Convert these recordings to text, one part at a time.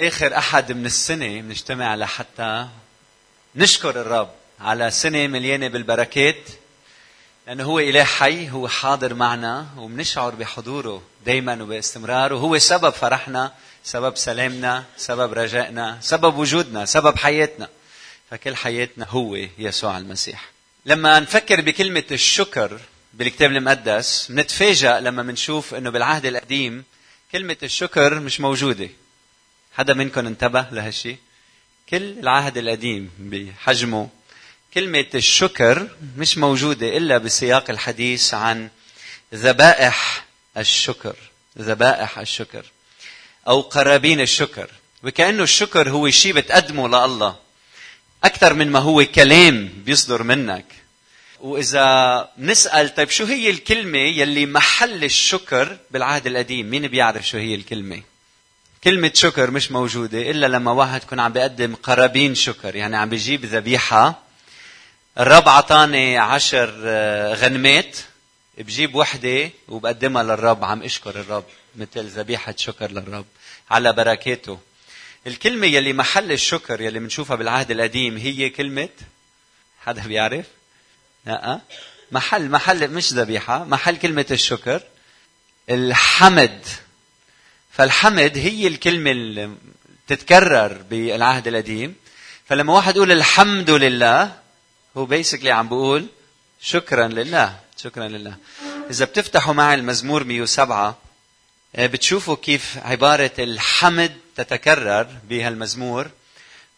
آخر أحد من السنة بنجتمع لحتى نشكر الرب على سنة مليانة بالبركات لأنه هو إله حي هو حاضر معنا وبنشعر بحضوره دائما وباستمرار وهو سبب فرحنا سبب سلامنا سبب رجائنا سبب وجودنا سبب حياتنا. فكل حياتنا هو يسوع المسيح. لما نفكر بكلمة الشكر بالكتاب المقدس بنتفاجأ لما بنشوف إنه بالعهد القديم كلمة الشكر مش موجودة. حدا منكم انتبه لهالشيء كل العهد القديم بحجمه كلمة الشكر مش موجودة إلا بسياق الحديث عن ذبائح الشكر ذبائح الشكر أو قرابين الشكر. وكأنه الشكر هو شيء بتقدمه لله. أكثر من ما هو كلام بيصدر منك. وإذا نسأل طيب شو هي الكلمة يلي محل الشكر بالعهد القديم؟ مين بيعرف شو هي الكلمة؟ كلمة شكر مش موجودة إلا لما واحد يكون عم بيقدم قرابين شكر يعني عم بيجيب ذبيحة. الرب عطاني عشر آه، غنمات. بجيب وحدة وبقدمها للرب عم أشكر الرب مثل ذبيحة شكر للرب على بركاته. الكلمة يلي محل الشكر يلي بنشوفها بالعهد القديم هي كلمة؟ حدا بيعرف؟ لا محل محل مش ذبيحة محل كلمة الشكر. الحمد. فالحمد هي الكلمة اللي تتكرر بالعهد القديم. فلما واحد يقول الحمد لله هو بيسكلي عم بقول شكرا لله شكرا لله. إذا بتفتحوا معي المزمور 107 آه، بتشوفوا كيف عبارة الحمد تتكرر بهالمزمور.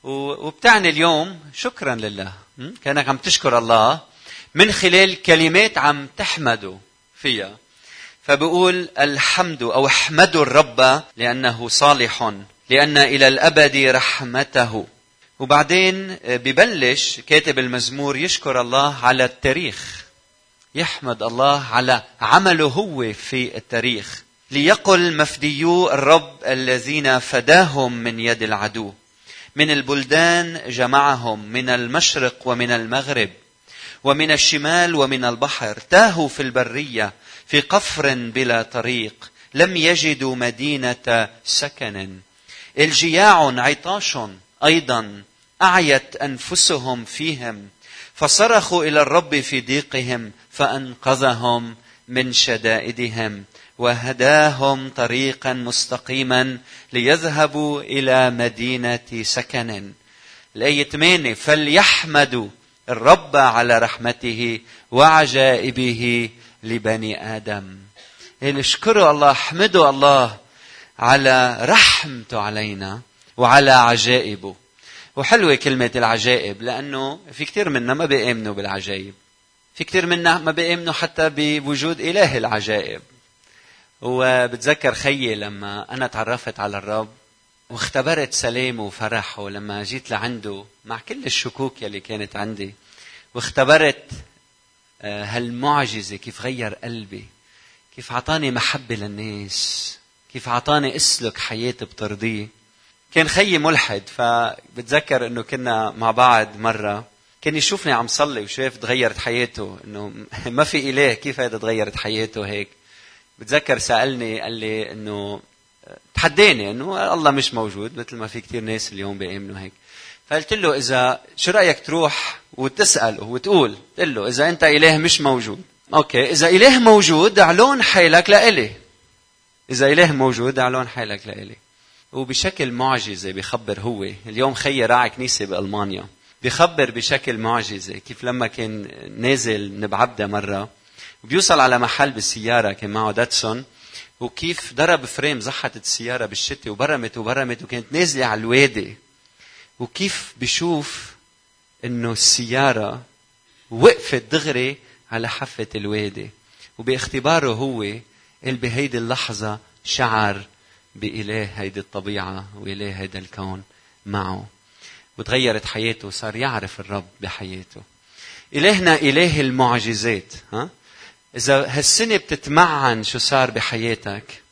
وبتعني اليوم شكرا لله. كأنك عم تشكر الله من خلال كلمات عم تحمده فيها. فبقول الحمد أو احمدوا الرب لأنه صالح لأن إلى الأبد رحمته. وبعدين ببلش كاتب المزمور يشكر الله على التاريخ. يحمد الله على عمله هو في التاريخ. ليقل مفديو الرب الذين فداهم من يد العدو. من البلدان جمعهم من المشرق ومن المغرب. ومن الشمال ومن البحر. تاهوا في البرية. في قفر بلا طريق لم يجدوا مدينة سكن. الجياع عطاش أيضا أعيت أنفسهم فيهم. فصرخوا إلى الرب في ضيقهم فأنقذهم من شدائدهم. وهداهم طريقا مستقيما ليذهبوا إلى مدينة سكن. الآية 8 فليحمدوا الرب على رحمته وعجائبه لبني آدم. اشكروا الله احمدوا الله على رحمته علينا وعلى عجائبه. وحلوة كلمة العجائب لأنه في كثير منا ما بيآمنوا بالعجائب. في كثير منا ما بيآمنوا حتى بوجود إله العجائب. وبتذكر خيي لما أنا تعرفت على الرب واختبرت سلام وفرح ولما جيت لعنده مع كل الشكوك يلي كانت عندي. واختبرت آه، هالمعجزة كيف غير قلبي؟ كيف أعطاني محبة للناس؟ كيف أعطاني أسلك حياة بترضيه كان خيي ملحد فبتذكر إنه كنا مع بعض مرة كان يشوفني عم صلي وشاف تغيرت حياته إنه ما في إله كيف هذا تغيرت حياته هيك؟ بتذكر سألني قال لي إنه تحداني إنه الله مش موجود مثل ما في كثير ناس اليوم بيأمنوا هيك. فقلت له إذا شو رأيك تروح وتساله وتقول؟ تقول له إذا أنت اله مش موجود. أوكي إذا اله موجود اعلون حيلك لإلي. إذا اله موجود اعلون حيلك لإلي. وبشكل معجزة بخبر هو. اليوم خيي راعي كنيسة بألمانيا. بخبر بشكل معجزة. كيف لما كان نازل نبعبده مرة وبيوصل على محل بالسيارة كان معه داتسون وكيف ضرب فريم زحت السيارة بالشتي وبرمت وبرمت وكانت نازلة على الوادي. وكيف بشوف إنه السيارة وقفت دغري على حافة الوادي وباختباره هو قال بهيدي اللحظة شعر بإله هيدي الطبيعة وإله هيدا الكون معه. وتغيرت حياته وصار يعرف الرب بحياته. إلهنا إله المعجزات ها؟ إذا هالسنة بتتمعن شو صار بحياتك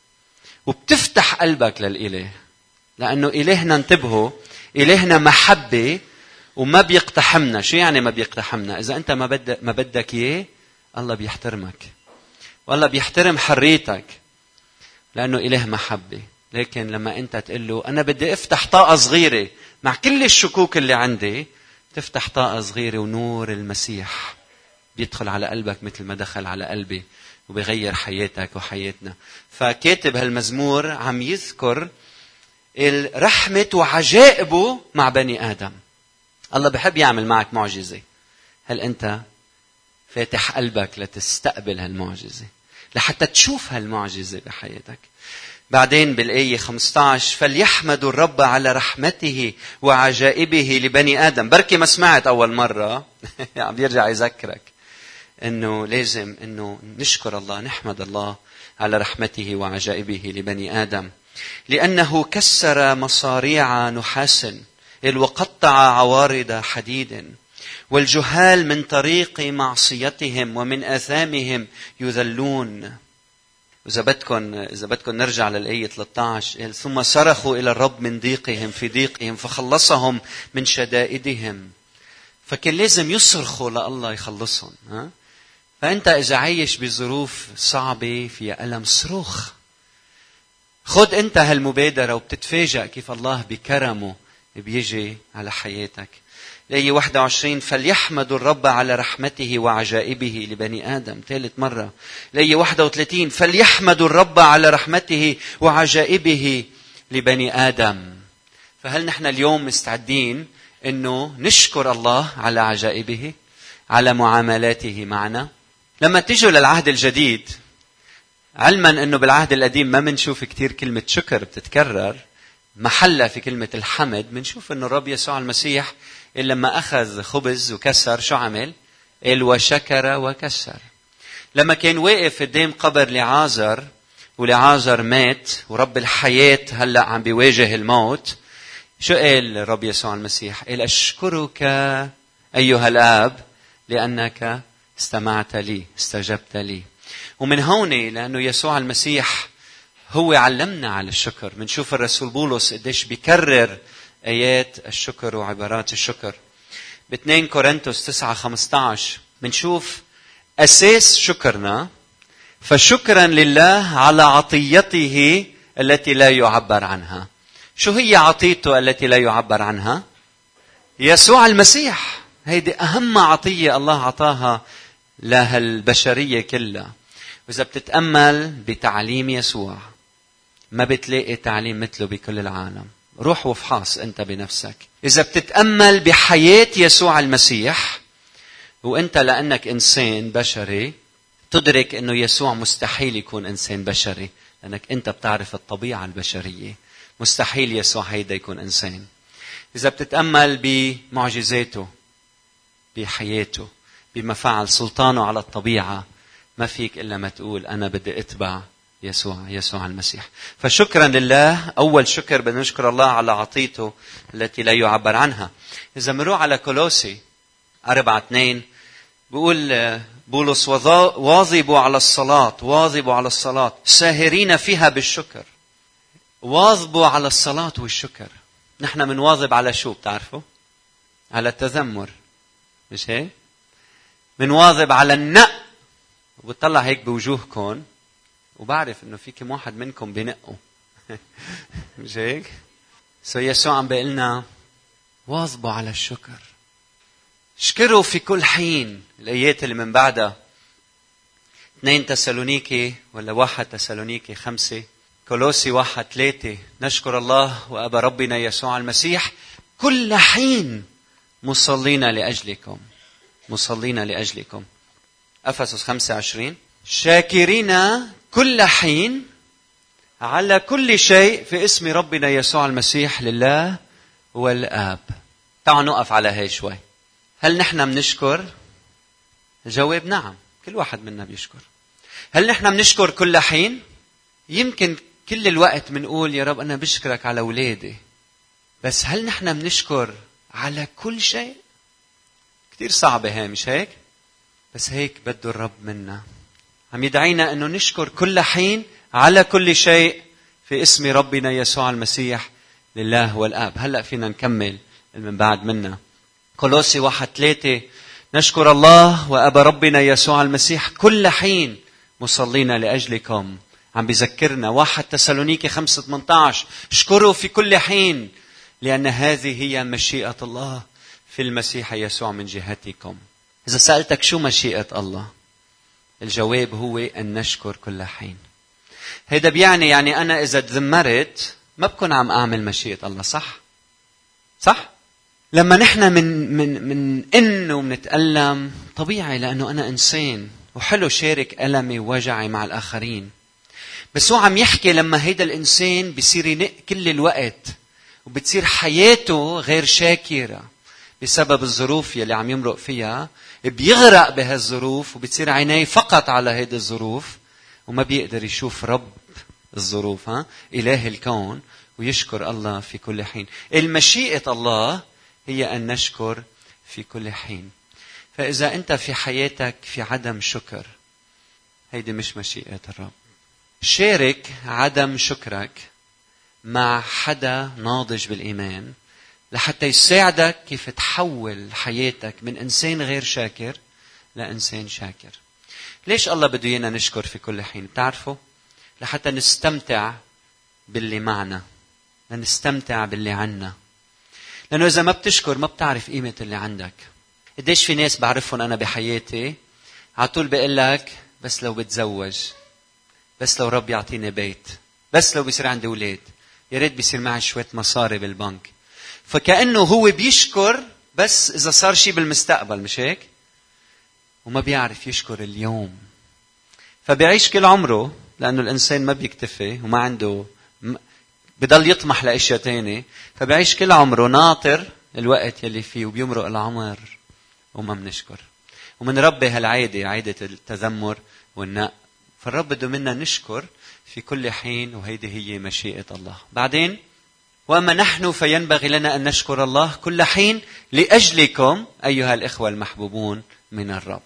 وبتفتح قلبك للإله لأنه إلهنا انتبهوا إلهنا محبة وما بيقتحمنا. شو يعني ما بيقتحمنا؟ إذا أنت ما بدك ما بدك إياه الله بيحترمك. والله بيحترم حريتك لأنه إله محبة. لكن لما أنت تقول له أنا بدي أفتح طاقة صغيرة مع كل الشكوك اللي عندي. تفتح طاقة صغيرة ونور المسيح بيدخل على قلبك مثل ما دخل على قلبي وبيغير حياتك وحياتنا. فكاتب هالمزمور عم يذكر رحمة وعجائبه مع بني آدم. الله بحب يعمل معك معجزة. هل أنت فاتح قلبك لتستقبل هالمعجزة؟ لحتى تشوف هالمعجزة بحياتك. بعدين بالآية 15 فليحمدوا الرب على رحمته وعجائبه لبني آدم. بركي ما سمعت أول مرة. عم بيرجع يذكرك. إنه لازم إنه نشكر الله نحمد الله على رحمته وعجائبه لبني آدم. لأنه كسر مصاريع نحاس وقطع عوارض حديد. والجهال من طريق معصيتهم ومن آثامهم يذلون. إذا بدكم إذا بدكم نرجع للآية 13 ثم صرخوا إلى الرب من ضيقهم في ضيقهم فخلصهم من شدائدهم. فكان لازم يصرخوا لله يخلصهم ها؟ فأنت إذا عايش بظروف صعبة فيها ألم صروخ. خد أنت هالمبادرة وبتتفاجأ كيف الله بكرمه بيجي على حياتك. الآية 21 فليحمدوا الرب على رحمته وعجائبه لبني آدم. ثالث مرة. الآية 31 فليحمدوا الرب على رحمته وعجائبه لبني آدم. فهل نحن اليوم مستعدين إنه نشكر الله على عجائبه على معاملاته معنا؟ لما تيجوا للعهد الجديد علما إنه بالعهد القديم ما بنشوف كثير كلمة شكر بتتكرر محلها في كلمة الحمد بنشوف إنه الرب يسوع المسيح لما أخذ خبز وكسر شو عمل؟ قال وشكر وكسر لما كان واقف قدام قبر لعازر ولعازر مات ورب الحياة هلأ عم بيواجه الموت شو قال الرب يسوع المسيح؟ قال أشكرك أيها الآب لأنك استمعت لي استجبت لي ومن هون لأنه يسوع المسيح هو علمنا على الشكر. بنشوف الرسول بولس قديش بيكرر آيات الشكر وعبارات الشكر. ب 2 كورنثوس 9 15 بنشوف أساس شكرنا فشكرا لله على عطيته التي لا يعبر عنها. شو هي عطيته التي لا يعبر عنها؟ يسوع المسيح. هيدي أهم عطية الله عطاها لهالبشرية كلها. وإذا بتتأمل بتعليم يسوع ما بتلاقي تعليم مثله بكل العالم. روح وافحص أنت بنفسك. إذا بتتأمل بحياة يسوع المسيح وأنت لأنك إنسان بشري تدرك أنه يسوع مستحيل يكون إنسان بشري لأنك أنت بتعرف الطبيعة البشرية. مستحيل يسوع هيدا يكون إنسان. إذا بتتأمل بمعجزاته بحياته بما فعل سلطانه على الطبيعة ما فيك إلا ما تقول أنا بدي أتبع يسوع يسوع المسيح. فشكرا لله. أول شكر بدنا نشكر الله على عطيته التي لا يعبر عنها. إذا بنروح على كولوسي أربعة اثنين بيقول بولس واظبوا على الصلاة واظبوا على الصلاة ساهرين فيها بالشكر. واظبوا على الصلاة والشكر. نحن بنواظب على شو بتعرفوا؟ على التذمر. مش هيك؟ بنواظب على النق وبتطلع هيك بوجوهكم وبعرف إنه في كم واحد منكم بنقوا مش هيك؟ سو يسوع عم بيقول لنا واظبوا على الشكر. اشكروا في كل حين. الآيات اللي من بعدها. اثنين تسالونيكي ولا واحد تسالونيكي خمسة. كولوسي واحد ثلاثة. نشكر الله وأبا ربنا يسوع المسيح كل حين مصلين لأجلكم. مصلين لأجلكم. أفسس 25 شاكرين كل حين على كل شيء في اسم ربنا يسوع المسيح لله والآب. تعالوا نقف على هي شوي. هل نحن بنشكر الجواب نعم. كل واحد منا بيشكر. هل نحن بنشكر كل حين؟ يمكن كل الوقت بنقول يا رب أنا بشكرك على اولادي بس هل نحن بنشكر على كل شيء؟ كثير صعبة هي مش هيك؟ بس هيك بده الرب منا. عم يدعينا إنه نشكر كل حين على كل شيء في اسم ربنا يسوع المسيح لله والآب. هلأ فينا نكمل من بعد منا. كولوسي واحد ثلاثة نشكر الله وأبا ربنا يسوع المسيح كل حين مصلين لأجلكم عم بذكرنا واحد تسالونيكي 5 18 اشكروا في كل حين لأن هذه هي مشيئة الله في المسيح يسوع من جهتكم إذا سألتك شو مشيئة الله الجواب هو أن نشكر كل حين هيدا بيعني يعني أنا إذا تذمرت ما بكون عم أعمل مشيئة الله صح؟ صح؟ لما نحن من من من إن ومنتألم طبيعي لأنه أنا إنسان وحلو شارك ألمي ووجعي مع الآخرين بس هو عم يحكي لما هيدا الإنسان بصير ينق كل الوقت وبتصير حياته غير شاكرة بسبب الظروف يلي عم يمرق فيها بيغرق بهالظروف وبتصير عينيه فقط على هيدي الظروف وما بيقدر يشوف رب الظروف ها؟ إله الكون ويشكر الله في كل حين. المشيئة الله هي أن نشكر في كل حين. فإذا أنت في حياتك في عدم شكر هيدي مش مشيئة الرب. شارك عدم شكرك مع حدا ناضج بالإيمان. لحتى يساعدك كيف تحول حياتك من إنسان غير شاكر لإنسان شاكر. ليش الله بده إيانا نشكر في كل حين؟ بتعرفوا؟ لحتى نستمتع باللي معنا. لنستمتع باللي عنا. لأنه إذا ما بتشكر ما بتعرف قيمة اللي عندك. قديش في ناس بعرفهم أنا بحياتي؟ على طول بقول لك بس لو بتزوج بس لو رب يعطيني بيت بس لو بيصير عندي أولاد يا ريت بيصير معي شوية مصاري بالبنك. فكأنه هو بيشكر بس إذا صار شيء بالمستقبل مش هيك؟ وما بيعرف يشكر اليوم. فبيعيش كل عمره لأنه الإنسان ما بيكتفي وما عنده بضل يطمح لأشياء تانية. فبيعيش كل عمره ناطر الوقت يلي فيه وبيمرق العمر وما بنشكر. ومنربي هالعادة عادة التذمر والنق فالرب بده منا نشكر في كل حين وهيدي هي مشيئة الله. بعدين واما نحن فينبغي لنا أن نشكر الله كل حين لأجلكم أيها الإخوة المحبوبون من الرب.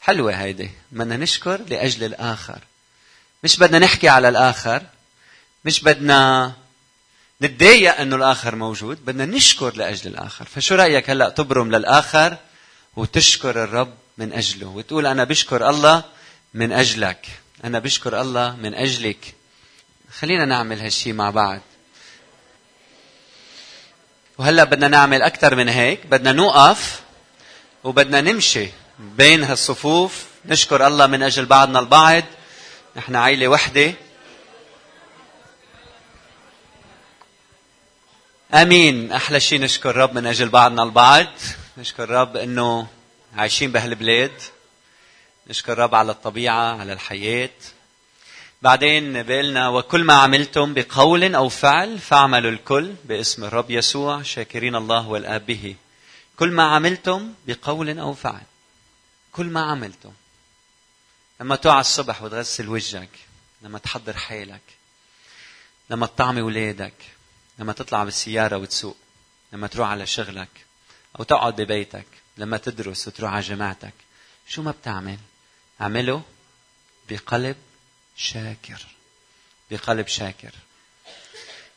حلوة هيدي. بدنا نشكر لأجل الآخر. مش بدنا نحكي على الآخر. مش بدنا نتضايق إنه الآخر موجود. بدنا نشكر لأجل الآخر. فشو رأيك هلأ تبرم للآخر وتشكر الرب من أجله؟ وتقول أنا بشكر الله من أجلك. أنا بشكر الله من أجلك. خلينا نعمل هالشي مع بعض. وهلا بدنا نعمل أكثر من هيك بدنا نوقف وبدنا نمشي بين هالصفوف. نشكر الله من أجل بعضنا البعض. نحن عائله وحدة. آمين. أحلى شيء نشكر رب من أجل بعضنا البعض. نشكر رب إنه عايشين بهالبلاد. نشكر رب على الطبيعة على الحياة. بعدين بقلنا وكل ما عملتم بقول أو فعل فاعملوا الكل باسم الرب يسوع شاكرين الله والآب به. كل ما عملتم بقول أو فعل. كل ما عملتم. لما تقع الصبح وتغسل وجهك لما تحضر حالك لما تطعمي اولادك لما تطلع بالسيارة وتسوق لما تروح على شغلك أو تقعد ببيتك لما تدرس وتروح على جماعتك شو ما بتعمل؟ اعمله بقلب شاكر. بقلب شاكر.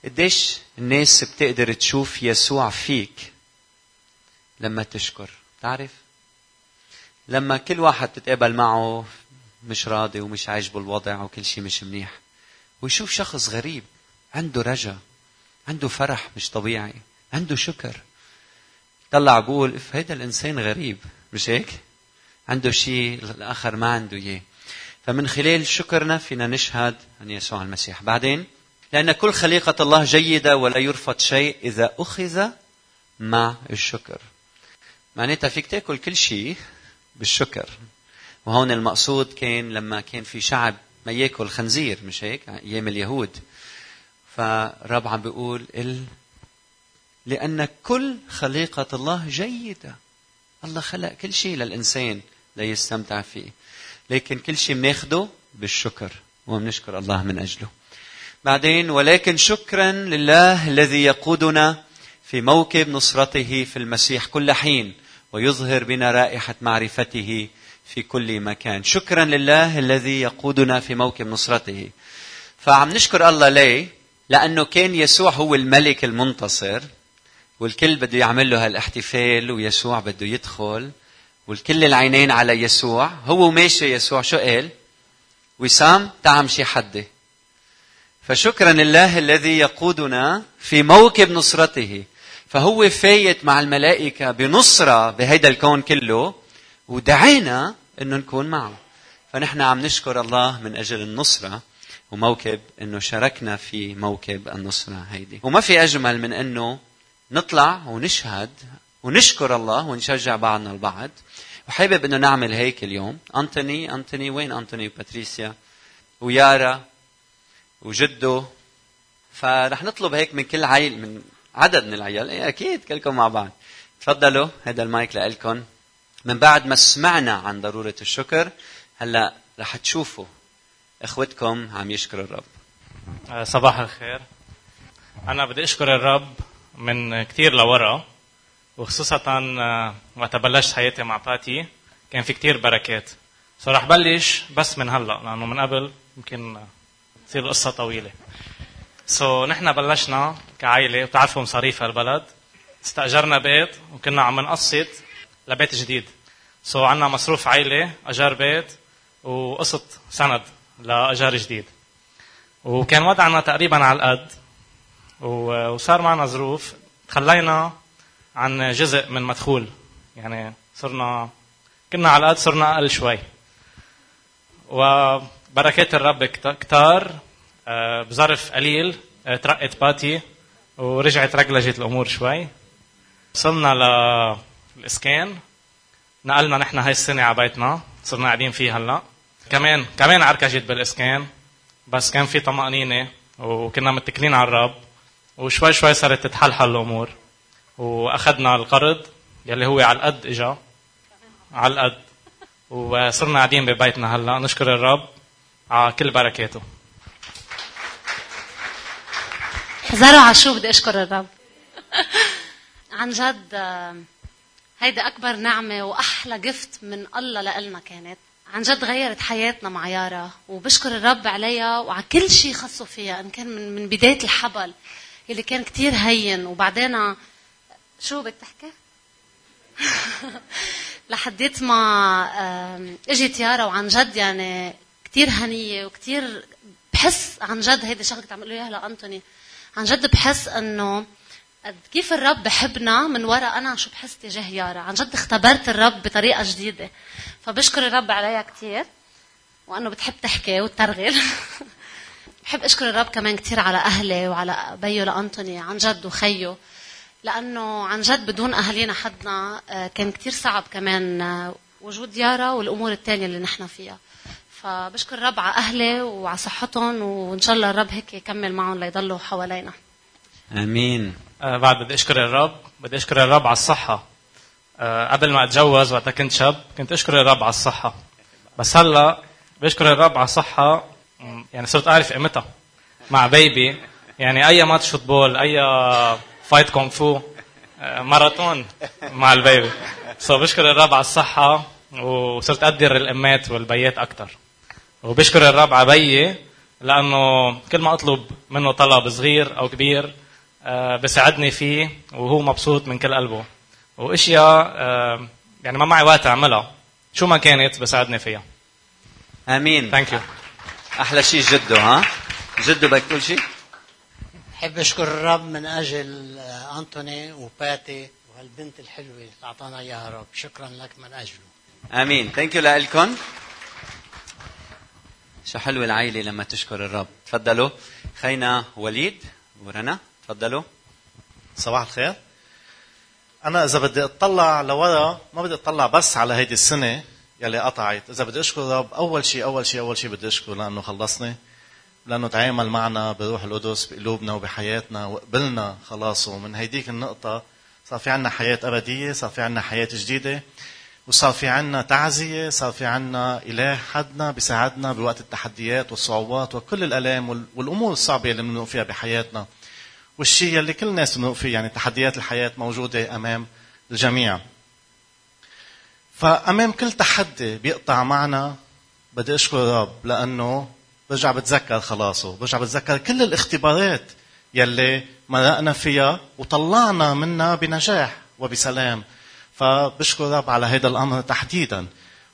قديش الناس بتقدر تشوف يسوع فيك لما تشكر. تعرف لما كل واحد تتقابل معه مش راضي ومش عاجبه الوضع وكل شيء مش منيح ويشوف شخص غريب عنده رجا عنده فرح مش طبيعي عنده شكر. طلع بقول هيدا الإنسان غريب. مش هيك؟ عنده شيء الآخر ما عنده إياه. فمن خلال شكرنا فينا نشهد عن يسوع المسيح. بعدين لأن كل خليقة الله جيدة ولا يرفض شيء إذا أخذ مع الشكر. معناتها فيك تأكل كل شيء بالشكر. وهون المقصود كان لما كان في شعب ما يأكل خنزير مش هيك؟ أيام اليهود. فرب عم بيقول ال... لأن كل خليقة الله جيدة. الله خلق كل شيء للإنسان ليستمتع فيه. لكن كل شيء بناخده بالشكر وبنشكر الله من أجله. بعدين ولكن شكرا لله الذي يقودنا في موكب نصرته في المسيح كل حين ويظهر بنا رائحة معرفته في كل مكان. شكرا لله الذي يقودنا في موكب نصرته. فعم نشكر الله ليه؟ لأنه كان يسوع هو الملك المنتصر والكل بده يعمل له هالاحتفال ويسوع بده يدخل. والكل العينين على يسوع. هو ماشي يسوع. شو قال؟ وسام تعم شي حدي. فشكرا لله الذي يقودنا في موكب نصرته. فهو فايت مع الملائكة بنصرة بهيدا الكون كله ودعينا إنه نكون معه. فنحن عم نشكر الله من أجل النصرة وموكب إنه شاركنا في موكب النصرة هيدي. وما في أجمل من إنه نطلع ونشهد ونشكر الله ونشجع بعضنا البعض. وحابب إنه نعمل هيك اليوم. أنتوني أنتوني وين أنتوني وباتريسيا؟ ويارا وجده فرح نطلب هيك من كل عيل من عدد من العيال. إيه أكيد كلكم مع بعض. تفضلوا هذا المايك لكم من بعد ما سمعنا عن ضرورة الشكر هلأ رح تشوفوا إخوتكم عم يشكروا الرب. آه، صباح الخير. أنا بدي أشكر الرب من كثير لورا. وخصوصا آه، وقت بلشت حياتي مع باتي كان في كثير بركات. so رح بلش بس من هلأ لأنه من قبل يمكن تصير القصة طويلة. so, نحن بلشنا كعائلة بتعرفوا مصاريف هالبلد. استأجرنا بيت وكنا عم نقسط لبيت جديد. so, عندنا مصروف عائلة أجار بيت وقسط سند لأجار جديد. وكان وضعنا تقريبا على القد وصار معنا ظروف. تخلينا عن جزء من مدخول. يعني صرنا كنا على القد صرنا أقل شوي. وبركات الرب كتار آه، بظرف قليل آه، ترقت باتي ورجعت رجلجت الأمور شوي. وصلنا للإسكان. نقلنا نحن هاي السنة على بيتنا. صرنا قاعدين فيه هلأ. كمان كمان عركجت بالإسكان. بس كان في طمأنينة وكنا متكلين على الرب. وشوي شوي صارت تتحلحل الأمور. وأخذنا القرض يلي هو على القد إجا. على القد. وصرنا قاعدين ببيتنا هلا نشكر الرب على كل بركاته. حذروا على شو بدي أشكر الرب. عن جد هيدا أكبر نعمة وأحلى جفت من الله لنا كانت. عن جد غيرت حياتنا مع يارا وبشكر الرب عليها وعلى كل شيء خصه فيها إن كان من, من بداية الحبل اللي كان كتير هين. وبعدين شو بدك تحكي؟ لحديت ما اجت يارا وعن جد يعني كتير هنية وكتير بحس عن جد هيدي شغله كنت عم له إياها لأنتوني. عن جد بحس إنه كيف الرب بحبنا من وراء أنا شو بحس تجاه يارا. عن جد اختبرت الرب بطريقة جديدة. فبشكر الرب عليها كثير وإنه بتحب تحكي وترغل بحب أشكر الرب كمان كثير على أهلي وعلى بيو لأنتوني عن جد وخيه. لأنه عن جد بدون أهالينا حدنا آه، كان كثير صعب كمان آه، وجود يارا والأمور الثانية اللي نحن فيها. فبشكر الرب على أهلي وعلى صحتهم وإن شاء الله الرب هيك يكمل معهم ليضلوا حوالينا. آمين. أه بعد بدي أشكر الرب بدي أشكر الرب على الصحة. أه قبل ما أتجوز وقت كنت شاب كنت أشكر الرب على الصحة. بس هلأ بشكر الرب على الصحة يعني صرت أعرف قيمتها مع baby يعني أي match football أي fight كونغ فو ماراثون مع ال baby. so بشكر الرب على الصحة وصرت أقدر الأمات والبيات أكثر وبشكر الرب على بيي لأنه كل ما أطلب منه طلب صغير أو كبير آه، بساعدني فيه وهو مبسوط من كل قلبه. وأشياء آه، يعني ما معي وقت أعملها. شو ما كانت بساعدني فيها. آمين. thank you أحلى شيء جده ها؟ جده بدك تقول شيء؟ بحب أشكر الرب من أجل آه، أنتوني وباتي وهالبنت الحلوة اللي أعطانا إياها رب. شكرا لك من أجله. آمين. ثانك يو لكم شو حلوة العائله لما تشكر الرب. تفضلوا. خينا وليد ورنا. تفضلوا. صباح الخير. أنا إذا بدي أطلع لورا ما بدي أطلع بس على هيدي السنة يلي قطعت. إذا بدي أشكر الرب أول شيء أول شيء أول شيء بدي اشكره لأنه خلصني. لأنه تعامل معنا بروح القدس بقلوبنا وبحياتنا وقبلنا خلاص. ومن هيديك النقطة صار في عنا حياة أبدية صار في عنا حياة جديدة وصار في عنا تعزية صار في عنا إله حدنا بيساعدنا بوقت التحديات والصعوبات وكل الآلام والأمور الصعبة اللي بنوقف فيها بحياتنا. والشيء اللي كل الناس بنوقف فيه يعني تحديات الحياة موجودة أمام الجميع. فأمام كل تحدي بيقطع معنا بدي أشكر الرب لأنه برجع بتذكر خلاصه برجع بتذكر كل الاختبارات يلي مرقنا فيها وطلعنا منها بنجاح وبسلام. فبشكر الرب على هذا الأمر تحديدا.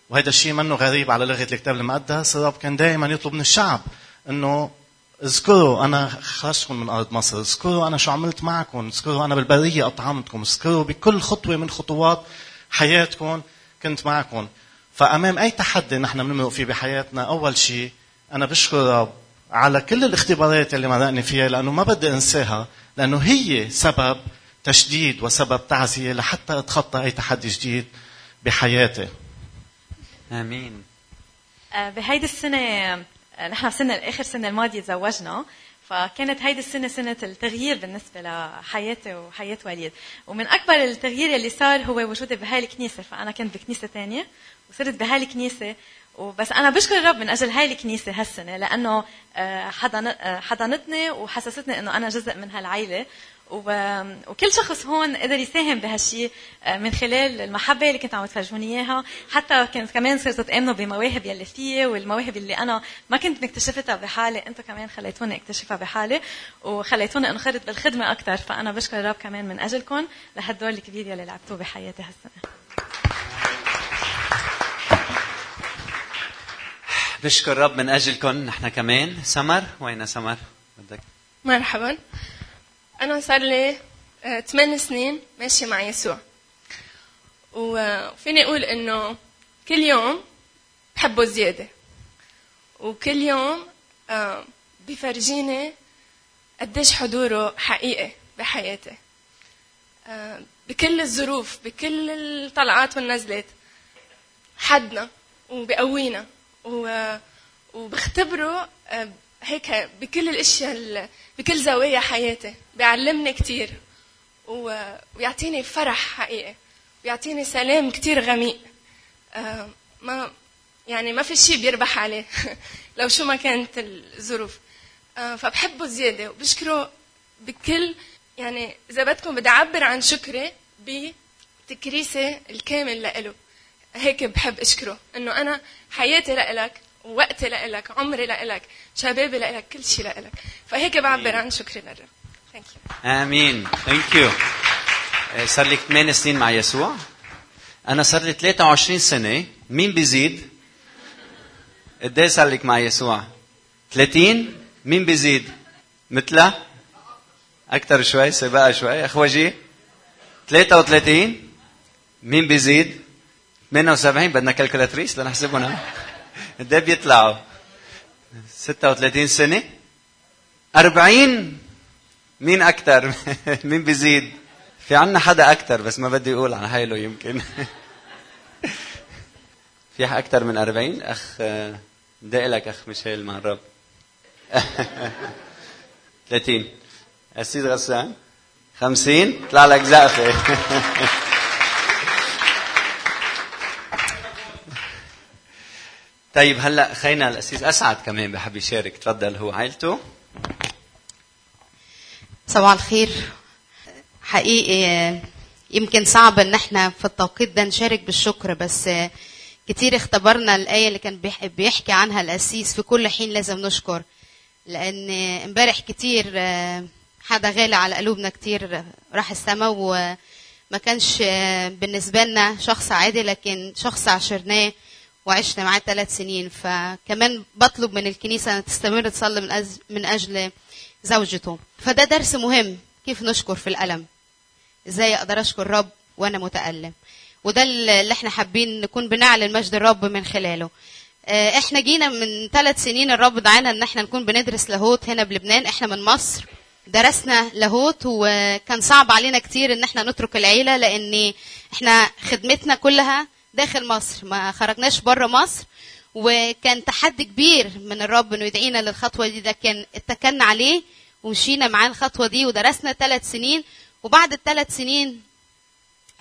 وهذا الشيء منه غريب على لغة الكتاب المقدس. الرب كان دائما يطلب من الشعب إنه اذكروا أنا خرجتكم من أرض مصر. اذكروا أنا شو عملت معكم. اذكروا أنا بالبرية أطعمتكم. اذكروا بكل خطوة من خطوات حياتكم كنت معكم. فأمام أي تحدي نحن بنمرق فيه بحياتنا أول شيء أنا بشكر الرب على كل الاختبارات اللي مرقني فيها لأنه ما بدي أنساها لأنه هي سبب تشديد وسبب تعزية لحتى أتخطى أي تحدي جديد بحياتي. آمين. آه، بهيدي السنة آه، نحن بسنة آخر سنة الماضية تزوجنا فكانت هيدي السنة سنة التغيير بالنسبة لحياتي وحياة وليد ومن أكبر التغيير اللي صار هو وجودي بهاي الكنيسة فأنا كنت بكنيسة تانية وصرت بهاي الكنيسة وبس أنا بشكر الرب من أجل هاي الكنيسة هالسنة لأنه آه، حضنتني وحسستني إنه أنا جزء من هالعيلة. وكل شخص هون قدر يساهم بهالشيء آه، من خلال المحبة اللي كنت عم تفرجوني إياها. حتى كنت كمان صرت تامنوا بمواهب يلي فيي والمواهب اللي أنا ما كنت مكتشفتها بحالي. أنتم كمان خليتوني أكتشفها بحالي وخليتوني أنخرط بالخدمة أكثر فأنا بشكر الرب كمان من أجلكم لهالدور الكبير يلي لعبتوه بحياتي هالسنة. بشكر رب من اجلكم نحن كمان. سمر وين سمر؟ بدك؟ مرحبا. أنا صار لي آه، ثمان سنين ماشية مع يسوع. وفيني أقول إنه كل يوم بحبه زيادة. وكل يوم آه، بفرجيني قديش حضوره حقيقي بحياتي. آه، بكل الظروف بكل الطلعات والنزلات. حدنا وبقوينا. وبختبره آه، هيك بكل الأشياء بكل زوايا حياتي. بيعلمني كثير ويعطيني فرح حقيقي. بيعطيني سلام كثير غميق. آه، ما يعني ما في شيء بيربح عليه لو شو ما كانت الظروف. آه، فبحبه زيادة. وبشكره بكل يعني إذا بدكم بدي أعبر عن شكري بتكريسة الكامل لإله. هيك بحب أشكره إنه أنا حياتي لإلك وقتي لإلك عمري لإلك شبابي لإلك كل شيء لإلك. فهيك بعبر عن شكري للرب thank you آمين. thank you صار لك 8 سنين مع يسوع. أنا صار لي 23 سنة. مين بيزيد؟ قد إيه صار لك مع يسوع؟ 30 مين بيزيد؟ مثله أكثر شوي سبقه شوي. أخوجي؟ 33 مين بيزيد؟ 78 بدنا كالكولاتريس لنحسبهم قد إيه بيطلعوا 36 سنة 40 مين أكثر؟ مين بيزيد؟ في عنا حدا أكثر بس ما بدي أقول عن هايلو يمكن في أكثر من 40 أخ بدي لك أخ ميشيل مع الرب 30 السيد غسان 50 طلع لك زقفة طيب هلا خينا الاسيس أسعد كمان بحب يشارك. تفضل هو عائلته؟ صباح الخير. حقيقي يمكن صعب إن إحنا في التوقيت ده نشارك بالشكر بس كتير اختبرنا الآية اللي كان بيحكي عنها القسيس في كل حين لازم نشكر لأن إمبارح كتير حدا غالي على قلوبنا كتير راح السما وما كانش بالنسبة لنا شخص عادي لكن شخص عشرناه. وعشنا معاه ثلاث سنين فكمان بطلب من الكنيسة أن تستمر تصلي من أجل, من أجل زوجته. فده درس مهم كيف نشكر في الألم؟ إزاي أقدر أشكر رب وأنا متألم؟ وده اللي إحنا حابين نكون بنعلن مجد الرب من خلاله. آه، إحنا جينا من ثلاث سنين الرب دعانا إن إحنا نكون بندرس لاهوت هنا بلبنان. إحنا من مصر درسنا لاهوت وكان صعب علينا كتير إن إحنا نترك العيلة لأن إحنا خدمتنا كلها داخل مصر. ما خرجناش بره مصر. وكان تحدي كبير من الرب إنه يدعينا للخطوة دي. ده كان اتكلنا عليه ومشينا معاه الخطوة دي ودرسنا ثلاث سنين. وبعد الثلاث سنين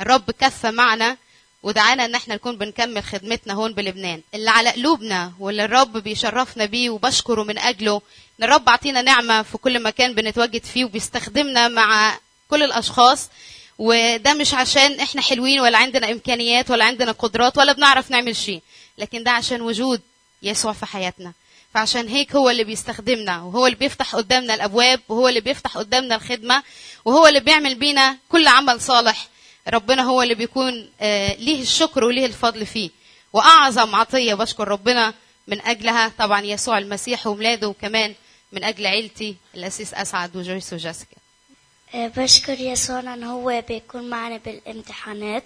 الرب كفى معنا ودعانا إن إحنا نكون بنكمل خدمتنا هون بلبنان. اللي على قلوبنا واللي الرب بيشرفنا بيه وبشكره من أجله. إن الرب عطينا نعمة في كل مكان بنتواجد فيه وبيستخدمنا مع كل الأشخاص. وده مش عشان إحنا حلوين ولا عندنا امكانيات ولا عندنا قدرات ولا بنعرف نعمل شيء لكن ده عشان وجود يسوع في حياتنا. فعشان هيك هو اللي بيستخدمنا وهو اللي بيفتح قدامنا الأبواب وهو اللي بيفتح قدامنا الخدمة وهو اللي بيعمل بينا كل عمل صالح. ربنا هو اللي بيكون آه، ليه الشكر وليه الفضل فيه. وأعظم عطية بشكر ربنا من أجلها طبعا يسوع المسيح وولاده وكمان من أجل عيلتي الأسيس أسعد وجويس وجاسكا بشكر يسوع إن هو بيكون معنا بالامتحانات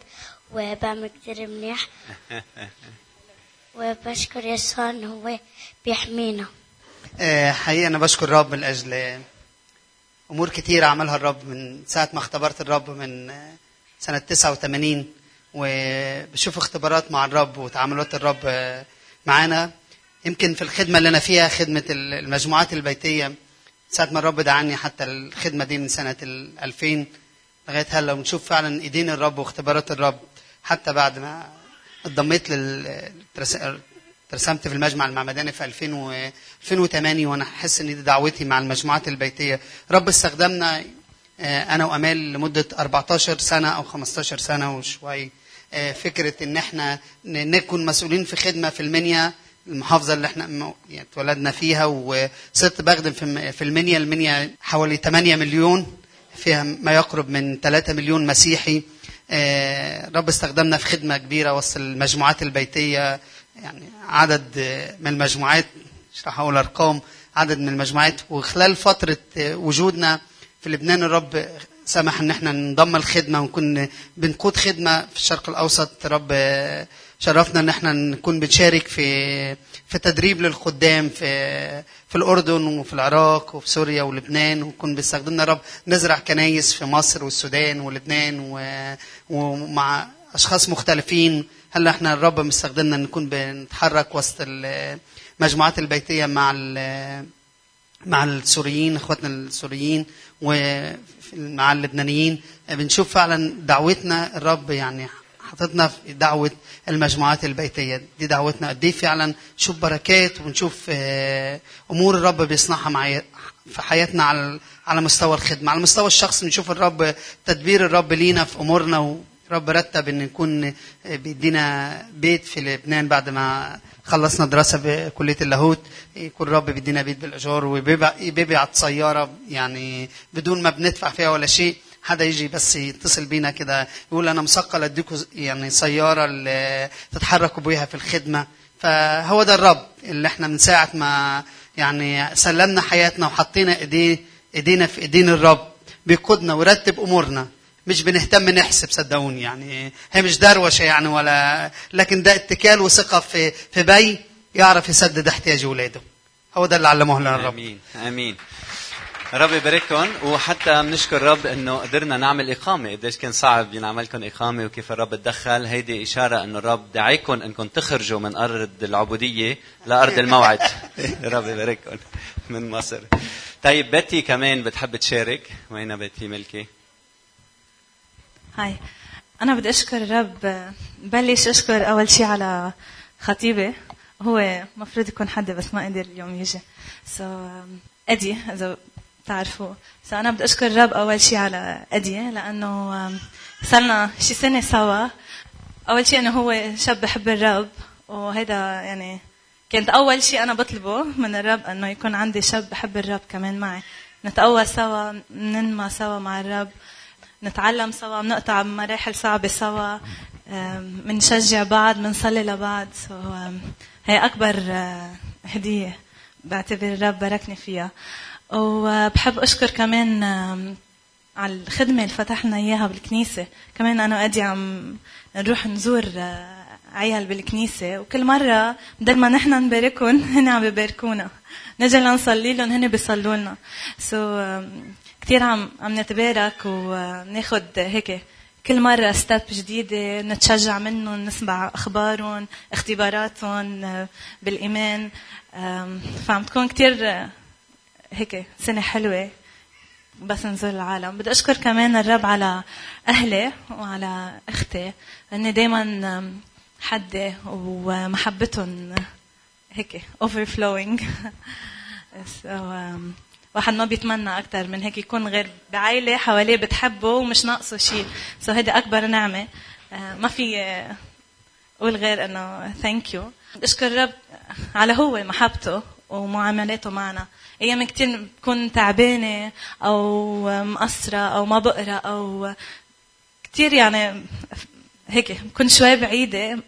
وبعمل كتير منيح. وبشكر يسوع إن هو بيحمينا. آه، حقيقة أنا بشكر الرب من أجل أمور كتيرة عملها الرب من ساعة ما اختبرت الرب من آه، سنة 89 وبشوف اختبارات مع الرب وتعاملات الرب آه، معانا. يمكن في الخدمة اللي أنا فيها خدمة المجموعات البيتية ساعة ما الرب دعاني حتى الخدمة دي من سنة ال 2000 لغاية هلا ونشوف فعلا إيدين الرب واختبارات الرب. حتى بعد ما انضميت لل ترسمت في المجمع المعمداني في 2000 و 2008 وأنا احس إن دي دعوتي مع المجموعات البيتية. رب استخدمنا آه، أنا وأمال لمدة 14 سنة أو 15 سنة وشوي آه، فكرة إن إحنا نكون مسؤولين في خدمة في المنيا. المحافظة اللي إحنا يعني اتولدنا فيها وصرت بخدم في المنيا. المنيا حوالي 8 مليون فيها ما يقرب من 3 مليون مسيحي. آه، رب استخدمنا في خدمة كبيرة وسط المجموعات البيتية. يعني عدد آه، من المجموعات مش راح أقول أرقام عدد من المجموعات. وخلال فترة آه، وجودنا في لبنان الرب سمح إن إحنا ننضم الخدمة ونكون بنقود خدمة في الشرق الأوسط. رب شرفنا إن إحنا نكون بنشارك في في تدريب للخدام في في الأردن وفي العراق وفي سوريا ولبنان ونكون بيستخدمنا رب نزرع كنايس في مصر والسودان ولبنان و- ومع أشخاص مختلفين. هلا إحنا الرب مستخدمنا نكون بنتحرك وسط المجموعات البيتية مع مع السوريين إخواتنا السوريين ومع اللبنانيين بنشوف فعلا دعوتنا الرب يعني حطتنا في دعوة المجموعات البيتية. دي دعوتنا قد إيه فعلا نشوف بركات ونشوف آه، أمور الرب بيصنعها مع في حياتنا على على مستوى الخدمة. على المستوى الشخصي نشوف الرب تدبير الرب لينا في أمورنا ورب رتب إن نكون بيدينا بيت في لبنان بعد ما خلصنا دراسة بكلية اللاهوت. يكون الرب بيدينا بيت بالإيجار وبيبعت سيارة يعني بدون ما بندفع فيها ولا شيء. حدا يجي بس يتصل بينا كده يقول أنا مثقل اديكم يعني سيارة اللي تتحركوا بيها في الخدمة. فهو ده الرب اللي إحنا من ساعة ما يعني سلمنا حياتنا وحطينا ايديه إيدينا في إيدين الرب. بيقودنا ويرتب أمورنا. مش بنهتم نحسب صدقوني يعني هي مش دروشة يعني ولا لكن ده اتكال وثقة في في بي يعرف يسدد احتياج أولاده. هو ده اللي علمه لنا الرب. آمين آمين. رب يبارككم وحتى بنشكر الرب إنه قدرنا نعمل إقامة. قديش كان صعب ينعمل لكم إقامة وكيف الرب تدخل. هيدي إشارة إنه الرب دعيكم إنكم تخرجوا من أرض العبودية لأرض الموعد. رب يبارككم من مصر. طيب بتي كمان بتحب تشارك. وين بتي ملكي؟ هاي. أنا بدي أشكر الرب. بلش أشكر أول شيء على خطيبي. هو مفروض يكون حدي بس ما قدر اليوم يجي. so, أدي إذا بتعرفوا so, أنا بدي أشكر الرب أول شيء على أدي لأنه صرنا شي سنة سوا. أول شيء إنه هو شاب بحب الرب وهيدا يعني كانت أول شيء أنا بطلبه من الرب إنه يكون عندي شاب بحب الرب كمان معي. نتقوى سوا ننمى سوا مع الرب. نتعلم سوا بنقطع مراحل صعبة سوا بنشجع بعض بنصلي لبعض. So, هي أكبر هدية بعتبر الرب باركني فيها. وبحب أشكر كمان على الخدمة اللي فتحنا إياها بالكنيسة. كمان أنا وأدي عم نروح نزور عيال بالكنيسة. وكل مرة بدل ما نحن نباركهم هن عم بيباركونا نجي لنصلي لهم هن بيصلوا لنا. so, كثير عم عم نتبارك وناخد هيك كل مرة step جديدة نتشجع منهم نسمع أخبارهم اختباراتهم بالإيمان. فعم تكون كثير هيك سنة حلوة بس نزور العالم. بدي أشكر كمان الرب على أهلي وعلى أختي. لأني دايما حدي ومحبتهم هيك overflowing. So, um, واحد ما بيتمنى أكثر من هيك يكون غير بعائلة حواليه بتحبه ومش ناقصه شيء so هيدي أكبر نعمة. ما في أقول غير إنه thank you أشكر الرب على هو محبته ومعاملاته معنا. أيام كثير بكون تعبانة أو مقصرة أو ما بقرأ أو كثير يعني هيك بكون شوي بعيدة.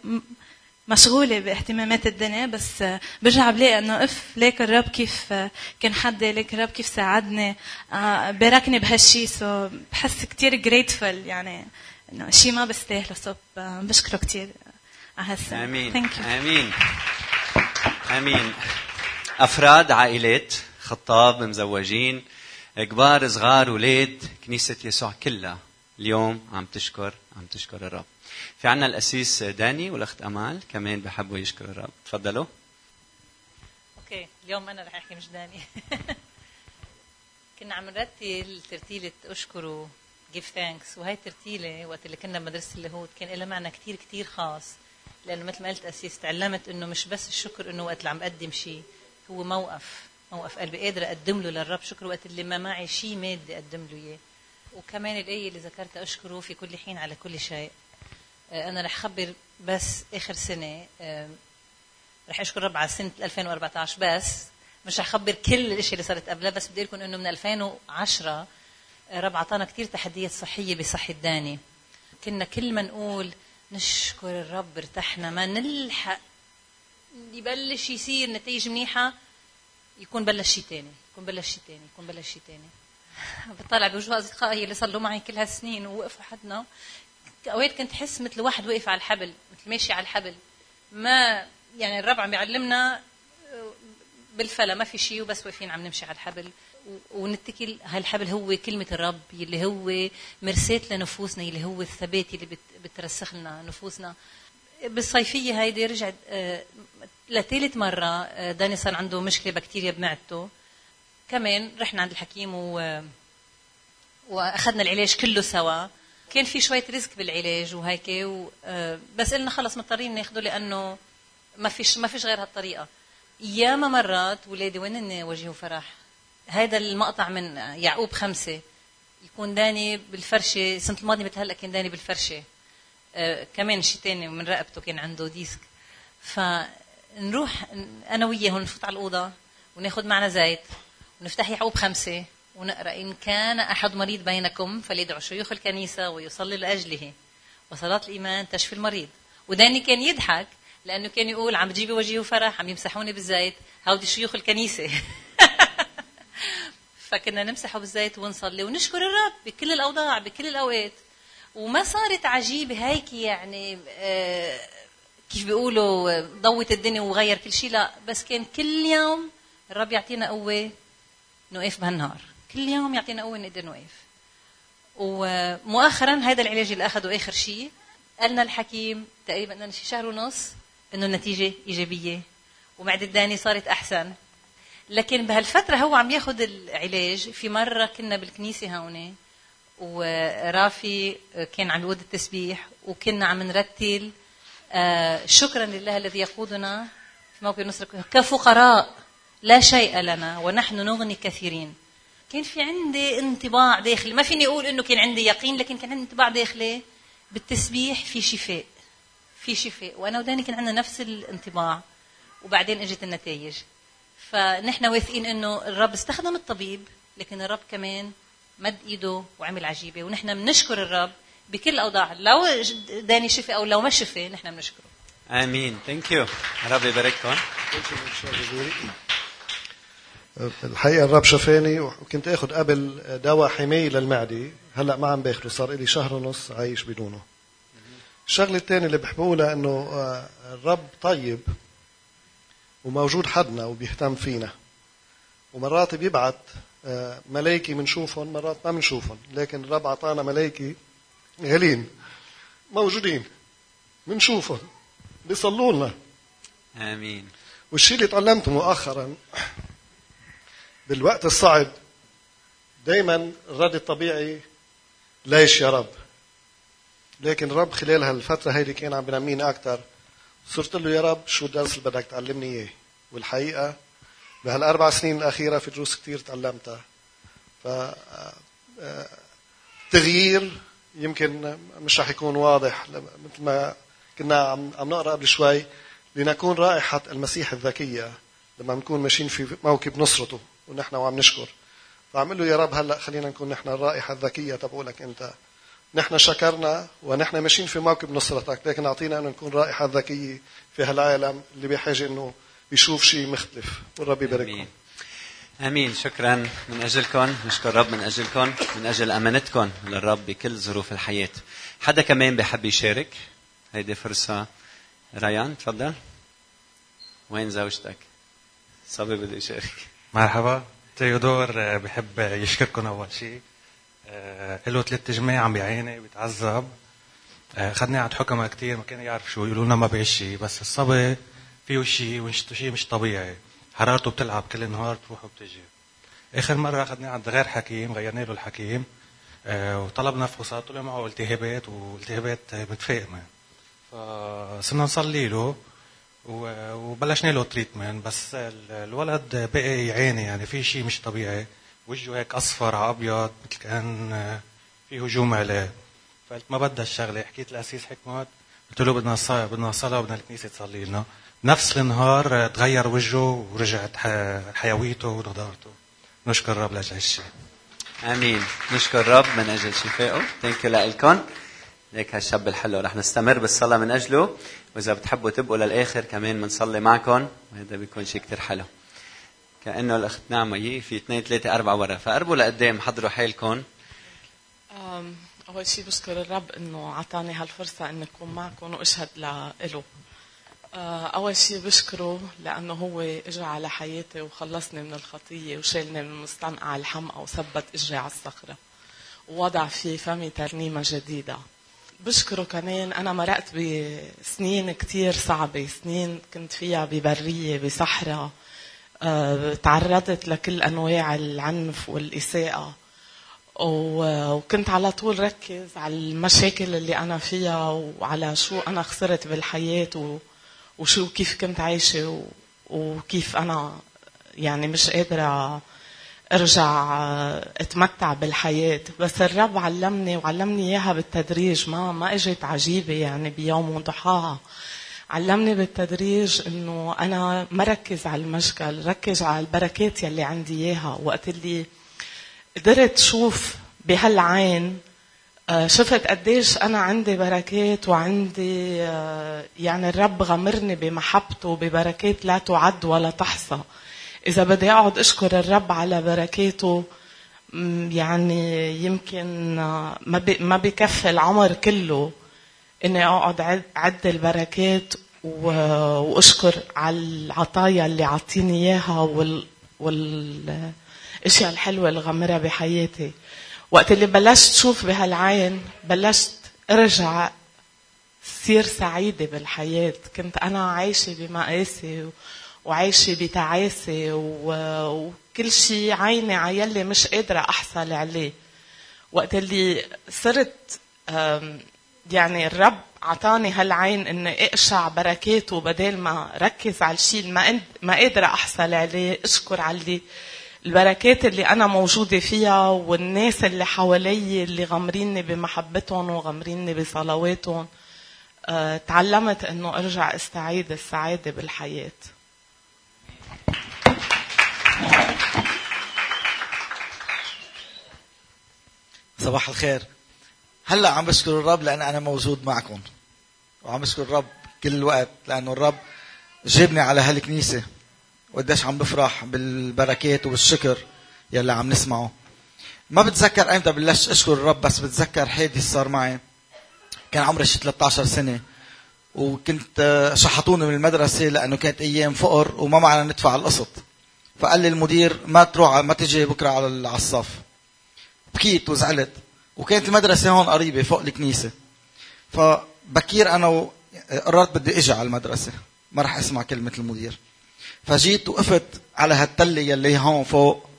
مشغولة باهتمامات الدنيا بس برجع بلاقي إنه أوف ليك الرب كيف كان حدي ليك الرب كيف ساعدني آه، باركني بهالشي so بحس كتير grateful يعني إنه شيء ما بستاهله so بشكره كتير على هالسنة. آمين. Thank you. آمين. آمين. أفراد عائلات خطاب مزوجين كبار صغار أولاد كنيسة يسوع كلها اليوم عم تشكر عم تشكر الرب. في عنا الأسيس داني والأخت أمال كمان بحبوا يشكروا الرب. تفضلوا. okay اليوم أنا رح أحكي مش داني. كنا عم نرتل ترتيلة أشكروا give thanks وهي الترتيلة وقت اللي كنا بمدرسة اللاهوت كان لها معنى كتير كتير خاص. لأنه مثل ما قلت أسيس تعلمت إنه مش بس الشكر إنه وقت اللي عم بقدم شيء هو موقف موقف قلبي قادرة أقدم له للرب. شكر وقت اللي ما معي شيء مادي أقدم له إياه. وكمان الآية اللي ذكرتها أشكره في كل حين على كل شيء. آه، أنا رح خبر بس آخر سنة آه، رح أشكر رب على سنة 2014 بس مش رح اخبر كل الاشياء اللي صارت قبلها بس بدي لكم إنه من 2010 رب عطانا كثير تحديات صحية بصحة داني كنا كل ما نقول نشكر الرب ارتحنا ما نلحق يبلش يصير نتائج منيحة يكون بلش شيء ثاني يكون بلش شيء ثاني يكون بلش شيء ثاني بطلع بوجوه أصدقائي اللي له معي كل هالسنين ووقفوا حدنا. أوقات كنت أحس مثل واحد واقف على الحبل مثل ماشي على الحبل. ما يعني الرب عم بيعلمنا بالفلا ما في شيء وبس واقفين عم نمشي على الحبل. ونتكل هالحبل هو كلمة الرب يلي هو مرساة لنفوسنا يلي هو الثبات بت- بترسخ لنا نفوسنا. بالصيفية هيدي رجعت آه، لثالث مرة آه، داني صار عنده مشكلة بكتيريا بمعدته. كمان رحنا عند الحكيم و وأخذنا العلاج كله سوا. كان في شوية ريسك بالعلاج وهيك و... آه، بس قلنا خلص مضطرين ناخده لأنه ما فيش ما فيش غير هالطريقه ياما مرات ولادي وين وجهوا فرح؟ هذا المقطع من يعقوب خمسة. يكون داني بالفرشة السنة الماضية مثل هلا كان داني بالفرشة. آه كمان شيء تاني من رقبته كان عنده ديسك. فنروح أنا وياه نفوت على الأوضة وناخد معنا زيت ونفتح يعقوب خمسة. ونقرأ إن كان أحد مريض بينكم فليدعو شيوخ الكنيسة ويصلي لأجله. وصلاة الإيمان تشفي المريض. وداني كان يضحك لأنه كان يقول عم بتجيبي وجهي وفرح عم يمسحوني بالزيت. هودي شيوخ الكنيسة. فكنا نمسحه بالزيت ونصلي ونشكر الرب بكل الأوضاع بكل الأوقات. وما صارت عجيبة هيك يعني آه، كيف بيقولوا ضوت الدنيا وغير كل شيء لا بس كان كل يوم الرب يعطينا قوة نوقف بهالنهار. كل يوم يعطينا قوة نقدر نوقف. ومؤخرا هذا العلاج اللي اخذه آخر شيء قالنا الحكيم تقريبا لنا شي شهر ونص إنه النتيجة إيجابية ومعدة داني صارت أحسن. لكن بهالفترة هو عم ياخذ العلاج. في مرة كنا بالكنيسة هون ورافي كان عم يود التسبيح وكنا عم نرتل آه، شكرا لله الذي يقودنا. في موكب نصر كفقراء لا شيء لنا ونحن نغني كثيرين. كان في عندي انطباع داخلي. ما فيني أقول إنه كان عندي يقين لكن كان عندي انطباع داخلي بالتسبيح في شفاء في شفاء. وأنا وداني كان عندنا نفس الانطباع وبعدين إجت النتائج. فنحن واثقين إنه الرب استخدم الطبيب لكن الرب كمان مد إيده وعمل عجيبة. ونحن بنشكر الرب بكل الاوضاع لو داني شفي أو لو ما شفي نحن بنشكره. آمين. ثانك يو رب يبارككم. الحقيقة الرب شفاني وكنت اخذ قبل دواء حماية للمعدة. هلأ ما عم باخده صار لي شهر ونص عايش بدونه. الشغلة الثانية اللي بحب اقولها انه آه، الرب طيب وموجود حدنا وبيهتم فينا. ومرات بيبعت آه، ملايكي بنشوفهم مرات ما بنشوفهم لكن الرب أعطانا ملايكي غالين موجودين بنشوفهم بيصلوا لنا. آمين. والشيء اللي تعلمته مؤخرا بالوقت الصعب دائما الرد الطبيعي ليش يا رب؟ لكن الرب خلال هالفترة هيدي كان عم بنميني أكثر صرت له يا رب شو الدرس اللي بدك تعلمني إياه؟ والحقيقة بهالأربع سنين الأخيرة في دروس كثير تعلمتها. ف آه، تغيير يمكن مش رح يكون واضح. مثل ما كنا عم عم نقرأ قبل شوي لنكون رائحة المسيح الذكية لما نكون ماشيين في موكب نصرته. ونحن وعم نشكر. فعمل له يا رب هلأ خلينا نكون نحن الرائحة الذكية. تبعولك أنت نحن شكرنا ونحن ماشيين في موكب نصرتك لكن أعطينا انه نكون رائحة ذكية في هالعالم اللي بحاجة إنه يشوف شيء مختلف. والرب يبارككم آمين. آمين. شكرا من أجلكم. نشكر الرب من أجلكم. من أجل أمانتكم للرب بكل ظروف الحياة. حدا كمان بحب يشارك؟ هيدي فرصة. ريان تفضل. وين زوجتك؟ صبي بده يشارك. مرحبا تيودور آه، بحب يشكركم أول شيء آه، له ثلاث جماع عم بيعاني بيتعذب. آه، اخذناه عند حكمه كثير ما كان يعرف شو يقولوا لنا ما بيعيش شيء بس الصبي فيه شيء شيء مش طبيعي. حرارته بتلعب كل النهار بتروح وبتجي. آخر مرة اخذناه عند غير حكيم غيرنا له الحكيم. وطلبنا فحوصات طلع معه التهابات والتهابات متفاقمه فصرنا نصلي له. وبلشنا له treatment بس الولد بقي يعاني يعني في شيء مش طبيعي. وجهه هيك أصفر على أبيض مثل كأن في هجوم عليه. فقلت ما بدها الشغلة حكيت لأسيس حكمت. قلت له بدنا صلاة بدنا صلاة بدنا الكنيسة تصلي لنا. نفس النهار تغير وجهه ورجعت حيويته ونضارته. نشكر الرب لأجل هالشيء آمين. نشكر الرب من أجل شفائه. thank you لكم ليك هالشاب الحلو. رح نستمر بالصلاة من أجله. وإذا بتحبوا تبقوا للآخر كمان بنصلي معكم وهذا بيكون شيء كتير حلو. كأنه الأخت نعمة يي في اثنين ثلاثة أربعة ورا. فقربوا لقدام حضروا حالكم أول شيء بشكر الرب إنه عطاني هالفرصة إني أكون معكم وأشهد له آه، أول شيء بشكره لأنه هو إجا على حياتي وخلصني من الخطية وشالني من مستنقع الحمقى وثبت إجري على الصخرة. ووضع في فمي ترنيمة جديدة. بشكره كمان. أنا مرقت بسنين كتير صعبة سنين كنت فيها ببرية بصحراء أه تعرضت لكل أنواع العنف والإساءة. وكنت على طول ركز على المشاكل اللي أنا فيها وعلى شو أنا خسرت بالحياة وشو كيف كنت عايشة وكيف أنا يعني مش قادرة ارجع اتمتع بالحياة. بس الرب علمني وعلمني إياها بالتدريج. ما ما إجت عجيبة يعني بيوم وضحاها. علمني بالتدريج إنه أنا ما ركز على المشكل ركز على البركات يلي عندي إياها. وقت اللي قدرت شوف بهالعين آه، شفت قديش أنا عندي بركات وعندي آه، يعني الرب غمرني بمحبته ببركات لا تعد ولا تحصى. إذا بدي أقعد أشكر الرب على بركاته يعني يمكن ما ما بكفي العمر كله إني أقعد عد البركات وأشكر على العطايا اللي عطيني إياها وال والأشياء الحلوة غمرها بحياتي. وقت اللي بلشت شوف بهالعين بلشت أرجع صير سعيدة بالحياة. كنت أنا عايشة بمقاسي وعايشة بتعاسة وكل شيء عيني عيلي مش قادرة أحصل عليه. وقت اللي صرت يعني الرب عطاني هالعين إني أقشع بركاته بدل ما ركز على الشيء ما ما قادرة أحصل عليه أشكر على البركات اللي أنا موجودة فيها والناس اللي حوالي اللي غمريني بمحبتهم وغمريني بصلواتهم. أه تعلمت إنه أرجع أستعيد السعادة بالحياة. صباح الخير. هلأ عم بشكر الرب لأن أنا موجود معكم. وعم بشكر الرب كل الوقت لأنه الرب جابني على هالكنيسة. وقديش عم بفرح بالبركات وبالشكر يلي عم نسمعه. ما بتذكر ايمتى بلشت أشكر الرب بس بتذكر حادث صار معي. كان عمري شي 13 سنة. وكنت شحطوني من المدرسة لأنه كانت أيام فقر وما معنا ندفع القسط. فقال لي المدير ما تروح ما تجي بكرة على الصف. بكيت وزعلت وكانت المدرسة هون قريبة فوق الكنيسة. فبكير أنا قررت بدي إجي على المدرسة. ما راح أسمع كلمة المدير. فجيت وقفت على هالتلة يلي هون فوق.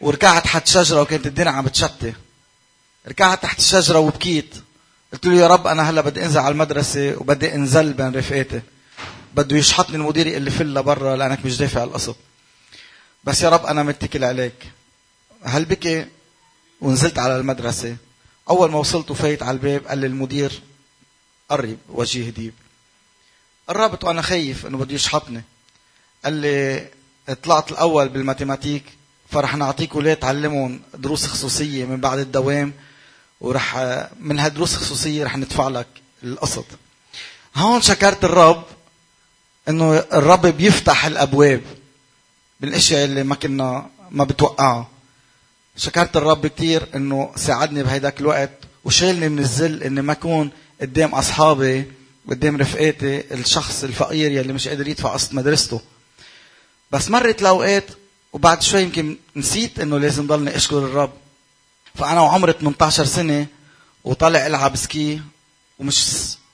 وركعت تحت شجره وكانت الدنيا عم بتشتي ركعت تحت الشجرة وبكيت. قلت له يا رب أنا هلا بدي أنزل على المدرسة وبدي أنزل بين رفقاتي. بده يشحطني المدير يقول لي فل لبرا لأنك مش دافع القسط بس يا رب أنا متكل عليك. هل بكي ونزلت على المدرسة. أول ما وصلت وفايت على الباب قال لي المدير قرب وجيه ديب. قربت وأنا خايف إنه بده يشحطني. قال لي طلعت الأول بال mathématiques فرح نعطيك ولاد تعلمهم دروس خصوصية من بعد الدوام؟ ورح من هالدروس الخصوصيه رح ندفع لك القسط. هون شكرت الرب إنه الرب بيفتح الأبواب بالأشياء اللي ما كنا ما بتوقعها. شكرت الرب كثير إنه ساعدني بهيداك الوقت وشالني من الذل إني ما اكون قدام أصحابي قدام رفقاتي الشخص الفقير يلي مش قادر يدفع قسط مدرسته. بس مرت الاوقات وبعد شوي يمكن نسيت إنه لازم ضلني أشكر الرب. فأنا وعمري 18 سنة وطالع ألعب سكي ومش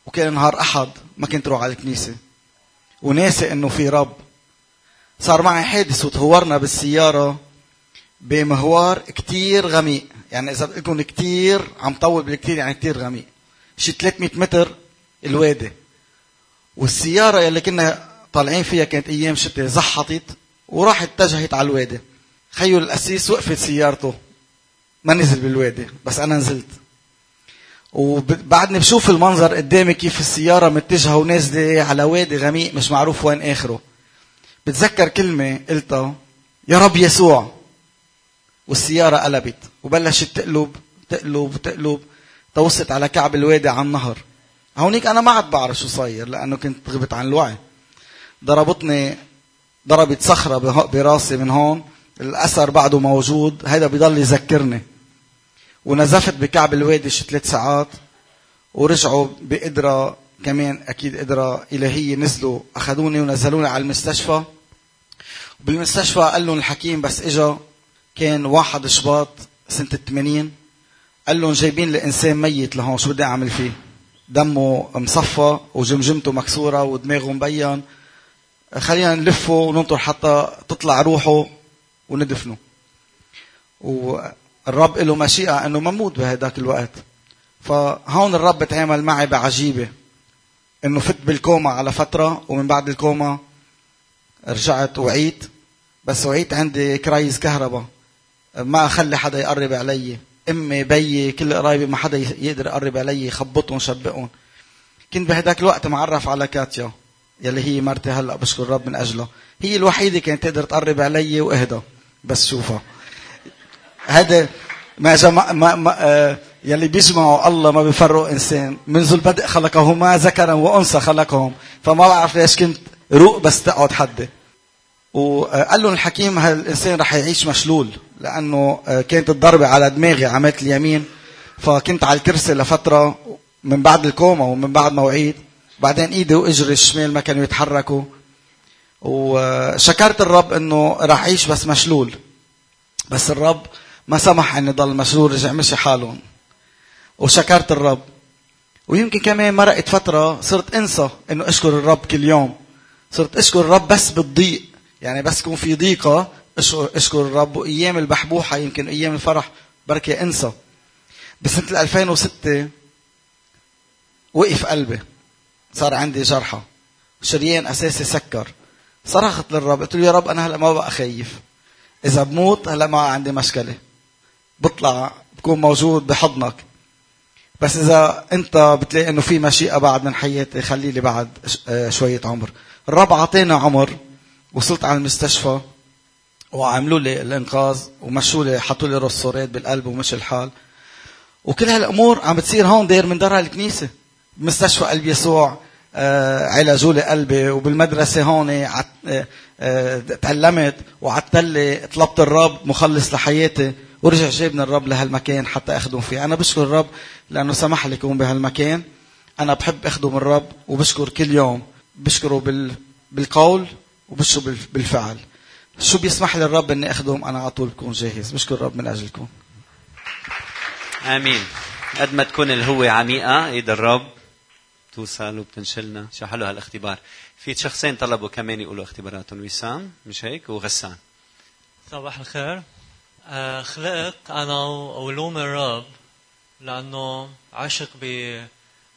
وكان نهار أحد ما كنت روح على الكنيسة. وناسي إنه في رب. صار معي حادث وتهورنا بالسيارة بمهوار كتير غميق. يعني إذا لكم كتير عم طول بالكتير يعني كتير غميق. شي 300 متر الوادي. والسيارة يلي كنا طالعين فيها كانت أيام شتاء زحطت وراحت اتجهت على الوادي. خيو القسيس وقفت سيارته. ما نزل بالوادي بس أنا نزلت. وبعدني بشوف المنظر قدامي كيف السيارة متجهة ونازلة على وادي غميق مش معروف وين آخره. بتذكر كلمة قلتها يا رب يسوع. والسيارة قلبت وبلشت تقلب تقلب تقلب. توصلت على كعب الوادي على النهر. هونيك أنا ما عاد بعرف شو صاير لأنه كنت غبت عن الوعي. ضربتني ضربت صخرة براسي من هون. الأثر بعده موجود هذا بيضل يذكرني. ونزفت بكعب الوادي شي ثلاث ساعات ورجعوا بقدرة كمان أكيد قدرة إلهية نزلوا أخذوني ونزلوني على المستشفى. بالمستشفى قال لهم الحكيم بس إجا كان واحد شباط سنة الثمانين قال لهم جايبين الإنسان ميت لهون شو بدي أعمل فيه؟ دمه مصفى وجمجمته مكسورة ودماغه مبين. خلينا نلفه وننطر حتى تطلع روحه وندفنه. والرب له مشيئة إنه مموت بهداك الوقت. فهون الرب تعامل معي بعجيبة. إنه فت بالكوما على فترة ومن بعد الكوما رجعت وعيت. بس وعيت عندي كرايز كهرباء. ما اخلي حدا يقرب علي. أمي بيي كل قرايبي ما حدا يقدر يقرب علي يخبطهم شبقهم. كنت بهداك الوقت معرف على كاتيا يلي هي مرتي هلأ بشكر الرب من اجلها هي الوحيدة كانت تقدر تقرب علي وإهدى. بس شوفها. هذا ما جمع ما, ما آه يلي بيجمعوا الله ما بيفرقوا إنسان. منذ البدء خلقهما ذكرا وأنثى خلقهم. فما بعرف ليش كنت روق بس تقعد حدي. وقال لهم الحكيم هالإنسان رح يعيش مشلول. لأنه آه، كانت الضربة على دماغي عملت اليمين فكنت على الكرسي لفترة من بعد الكوما ومن بعد ما وعيت بعدين إيدي وإجري الشمال ما كانوا يتحركوا. وشكرت الرب إنه راح أعيش بس مشلول. بس الرب ما سمح إني ضل مشلول رجع مشي حالهم وشكرت الرب. ويمكن كمان مرقت فترة صرت أنسى إنه أشكر الرب كل يوم. صرت أشكر الرب بس بالضيق. يعني بس يكون في ضيقة اشكر الرب وايام البحبوحة يمكن أيام الفرح بركي انسى. بسنة 2006 وقف قلبي. صار عندي جرحى. شريان أساسي سكر. صرخت للرب قلت له يا رب أنا هلأ ما بقى خايف. إذا بموت هلأ ما عندي مشكلة. بطلع بكون موجود بحضنك. بس إذا أنت بتلاقي إنه في مشيئة بعد من حياتي خلي لي بعد آه، شوية عمر. الرب أعطينا عمر. وصلت على المستشفى. وعملوا لي الإنقاذ ومشوا لي حطوا لي رصورات بالقلب ومشي الحال. وكل هالأمور عم بتصير هون داير من درها الكنيسة. بمستشفى قلب يسوع آه، علاجوا لي قلبي وبالمدرسة هون آه، آه، تعلمت وعتلي طلبت الرب مخلص لحياتي ورجع جابني الرب لهالمكان حتى أخدم فيه. أنا بشكر الرب لأنه سمح لي اكون بهالمكان. أنا بحب أخدم الرب وبشكر كل يوم. بشكره بال... بالقول وبشكره بالفعل. شو بيسمح لي الرب إني اخدم أنا على طول بكون جاهز. بشكر الرب من أجلكم. آمين. قد ما تكون الهوة عميقة إيد الرب توصل وبتنشلنا. شو حلو هالاختبار. في شخصين طلبوا كمان يقولوا اختباراتهم. وسام مش هيك؟ وغسان. صباح الخير. آه خلقت أنا وعلوم الرب لأنه عشق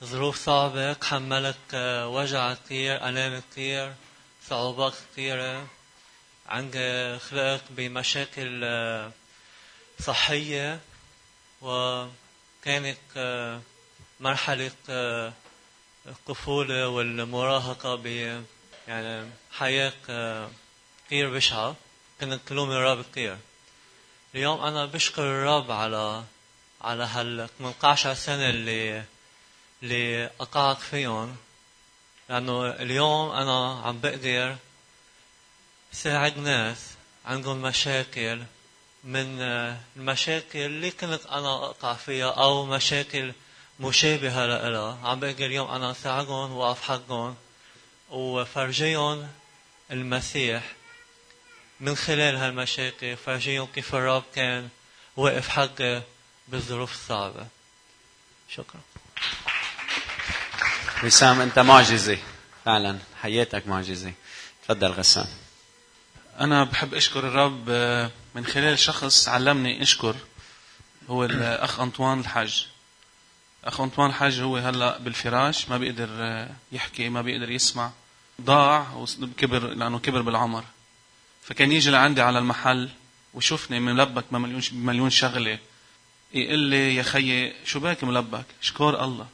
بظروف صعبة حملت آه وجع كثير ألام كثير صعوبات كثيرة عندي خلقت بمشاكل آه صحية وكانت آه مرحلة آه الطفولة والمراهقة ب يعني حياة كثير بشعة. كنت تلوم الرب كثير. اليوم أنا بشكر الرب على على هال 18 سنة اللي اللي أقعد فيهم. لأنه اليوم أنا عم بقدر ساعد ناس عندهم مشاكل من المشاكل اللي كنت أنا أقع فيها أو مشاكل مشابهة لها عم بقدر اليوم أنا ساعدهم وأقف حقهم وفرجيهم المسيح من خلال هالمشاكل فرجيهم كيف الرب كان واقف حقي بالظروف الصعبة. شكرا. وسام أنت معجزة. فعلا حياتك معجزة. تفضل غسان. أنا بحب أشكر الرب آه، من خلال شخص علمني أشكر هو الأخ أنطوان الحاج. أخ أنطوان الحاج هو هلأ بالفراش ما بيقدر آه، يحكي ما بيقدر يسمع. ضاع وكبر لأنه كبر بالعمر. فكان يجي لعندي على المحل وشوفني ملبك بمليون بمليون شغلة. يقول لي يا خيي شو باك ملبك شكور الله.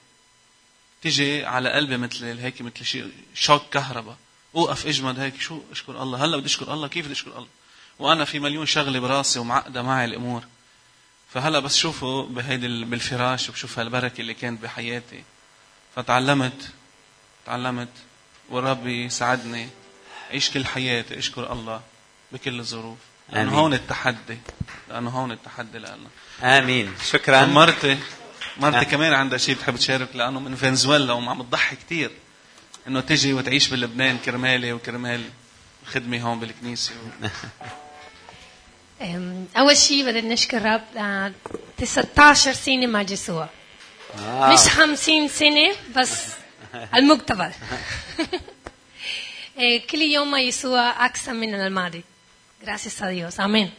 تيجي على قلبي مثل هيك مثل شيء شوك كهرباء. أوقف اجمد هيك. شو؟ اشكر الله. هلا بدي أشكر الله. كيف بدي أشكر الله؟ وأنا في مليون شغلة براسي ومعقدة معي الأمور. فهلا بس شوفه بهيدي بالفراش وبشوف هالبركة اللي كانت بحياتي. فتعلمت تعلمت. والرب يساعدني عيش كل حياتي. أشكر الله بكل الظروف. لأنه. هون التحدي. لأنه هون التحدي لنا آمين. شكرا. مرتي مرتي آه. كمان عندها شيء بتحب تشارك لأنه من فنزويلا وعم تضحي كثير إنه تجي وتعيش بلبنان كرمالي وكرمال الخدمه هون بالكنيسة. و... أول شيء بدنا نشكر رب آه، 19 سنة مع يسوع آه. مش 50 سنة بس المقتبل. إيه، كل يوم مع يسوع أكثر من الماضي. Gracias a Dios. آمين.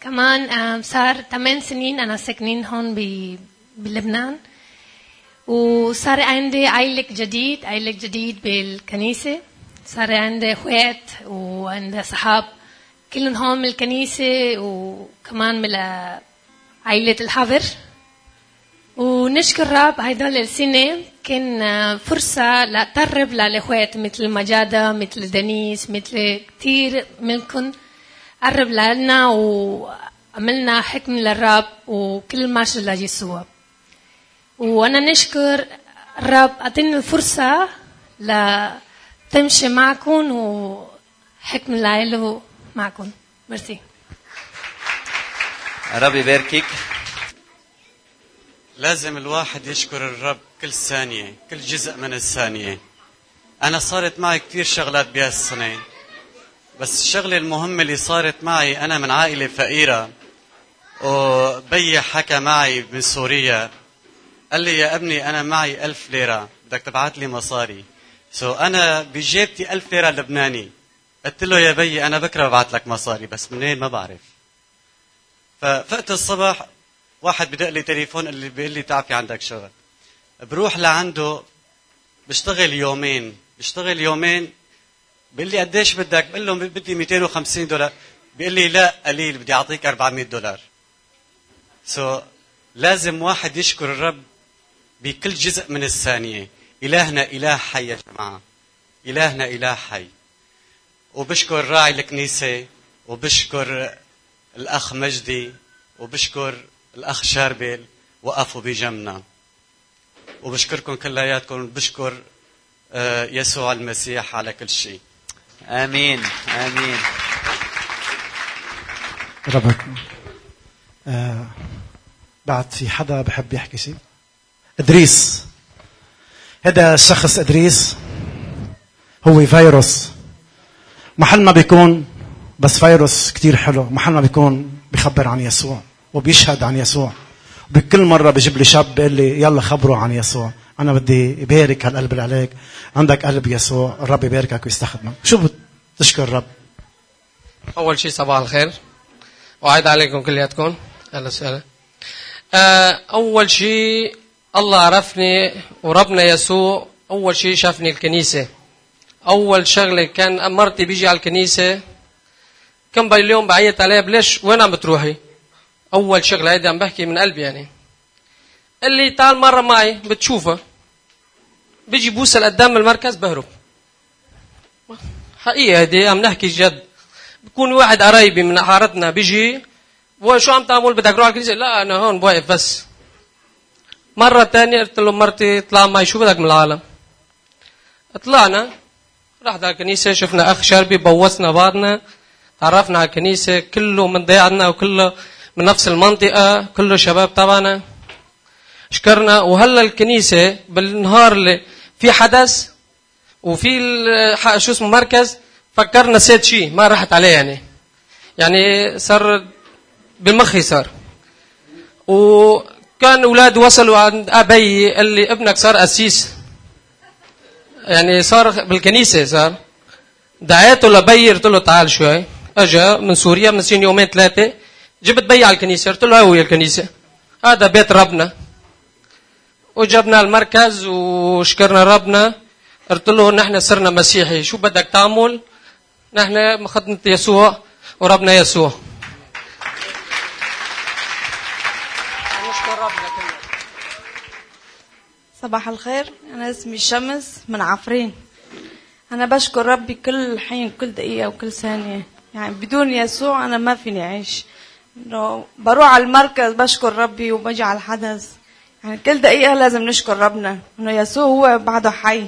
كمان صار 8 سنين أنا ساكنين هون بلبنان. وصار عندي عائلة جديد عائلة جديد بالكنيسة صار عندي اخوات وعندي اصحاب كلهم هون من الكنيسة وكمان من عائلة الحفر ونشكر الرب هيدول السنة كان فرصة لأقرب للإخوات مثل مجادة مثل دنيس مثل كتير منكم قرب لنا وعملنا حكم للرب وكل ماشي ليسوع وأنا نشكر الرب أعطيني الفرصة لتمشي معكم وحكم لإله معكم. ميرسي ربي يباركك. لازم الواحد يشكر الرب كل ثانية كل جزء من الثانية. أنا صارت معي كثير شغلات بهالسنة بس الشغلة المهمة اللي صارت معي أنا من عائلة فقيرة وبي حكى معي من سوريا. قال لي يا أبني أنا معي ألف ليرة. بدك تبعت لي مصاري. so أنا بجيبتي ألف ليرة لبناني. قلت له يا بي أنا بكرة ببعت لك مصاري بس منين ما بعرف. ففقت الصبح واحد بدق لي تليفون اللي بيقول لي تعال في عندك شغل. بروح لعنده بشتغل يومين. بشتغل يومين. بيقول لي قديش بدك؟ بقول له بدي 250 دولار. بيقول لي لا قليل بدي أعطيك 400 دولار. سو so, لازم واحد يشكر الرب بكل جزء من الثانية. إلهنا إله حي يا جماعة. إلهنا إله حي. وبشكر راعي الكنيسة وبشكر الأخ مجدي وبشكر الأخ شاربل وقفوا بجنبنا. وبشكركم كلياتكم بشكر آه، يسوع المسيح على كل شيء. آمين. آمين. ربك آه بعد في حدا بحب يحكي شيء؟ إدريس. هذا الشخص إدريس. هو فيروس. محل ما بيكون بس فيروس كتير حلو. محل ما بيكون بيخبر عن يسوع وبيشهد عن يسوع. بكل مرة بيجيب لي شاب بيقول لي يلا خبروا عن يسوع. أنا بدي يبارك هالقلب اللي عليك. عندك قلب يسوع. الرب يباركك ويستخدمك. شو بتشكر الرب؟ أول شيء صباح الخير. وعيد عليكم كلياتكم. أهلا وسهلا. آه، أول شيء الله عرفني وربنا يسوع أول شيء شافني الكنيسة. أول شغلة كان مرتي بيجي على الكنيسة. كم باليوم بعيط عليها بليش وين عم بتروحي؟ أول شغلة هيدي عم بحكي من قلبي يعني. قال لي تعال مرة معي بتشوفها. بيجي بوصل قدام المركز بهرب. حقيقة هيدي عم نحكي جد. بكون واحد قرايبي من حارتنا بيجي بوي شو عم تعمل؟ بدك تروح على الكنيسة؟ لا أنا هون واقف بس. مرة تانية قلت له مرتي اطلع معي شو بدك من العالم. طلعنا رحنا على الكنيسة شفنا أخ شربي بوسنا بعضنا تعرفنا على الكنيسة كله من ضيعنا وكله من نفس المنطقة كله شباب تبعنا. شكرنا. وهلا الكنيسة بالنهار اللي في حدث وفي شو اسمه مركز فكرنا نسيت شيء ما راحت عليه يعني. يعني صار بمخي صار. وكان أولاد وصلوا عند أبي قال لي ابنك صار قسيس يعني صار بالكنيسة صار. دعيته لبي قلت له تعال شوي. أجا من سوريا من سنين يومين ثلاثة. جبت بي على الكنيسة قلت له هو الكنيسة. هذا بيت ربنا. وجبنا المركز وشكرنا ربنا. قلت له نحن صرنا مسيحي. شو بدك تعمل؟ نحن خدمة يسوع وربنا يسوع. صباح الخير. أنا اسمي شمس من عفرين. أنا بشكر ربي كل حين كل دقيقة وكل ثانية. يعني بدون يسوع أنا ما فيني أعيش. بروح على المركز بشكر ربي وبجي على الحدث. يعني كل دقيقة لازم نشكر ربنا إنه يسوع هو بعده حي.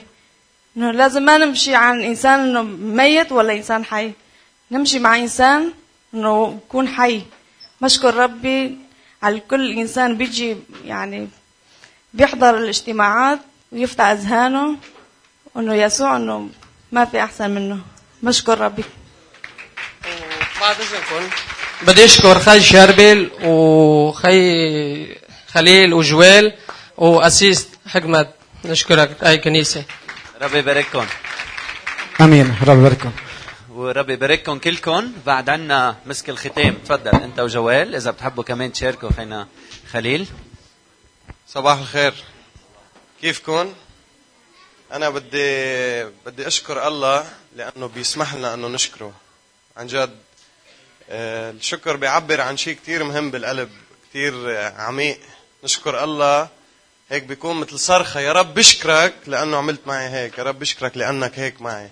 إنه لازم ما نمشي عن إنسان إنه ميت ولا إنسان حي. نمشي مع إنسان إنه يكون حي. بشكر ربي على كل إنسان بيجي يعني بيحضر الاجتماعات ويفتح أذهانه إنه يسوع إنه ما في أحسن منه. بشكر ربي. بعد إذنكم بدي أشكر خي شربل وخي خليل وجويل وأسيس حكمت. نشكرك. أي كنيسة. ربي يبارككم. آمين. رب يبارككم. وربي يبارككم كلكم. بعد عنا مسك الختام. تفضل. أنت وجوال إذا بتحبوا كمان تشاركوا خينا خليل. صباح الخير. كيفكم؟ أنا بدي بدي أشكر الله لأنه بيسمح لنا أنه نشكره. عن جد آه، الشكر بيعبر عن شيء كتير مهم بالقلب كتير عميق. نشكر الله. هيك بيكون مثل صرخة يا رب بشكرك لأنه عملت معي هيك يا رب بشكرك لأنك هيك معي.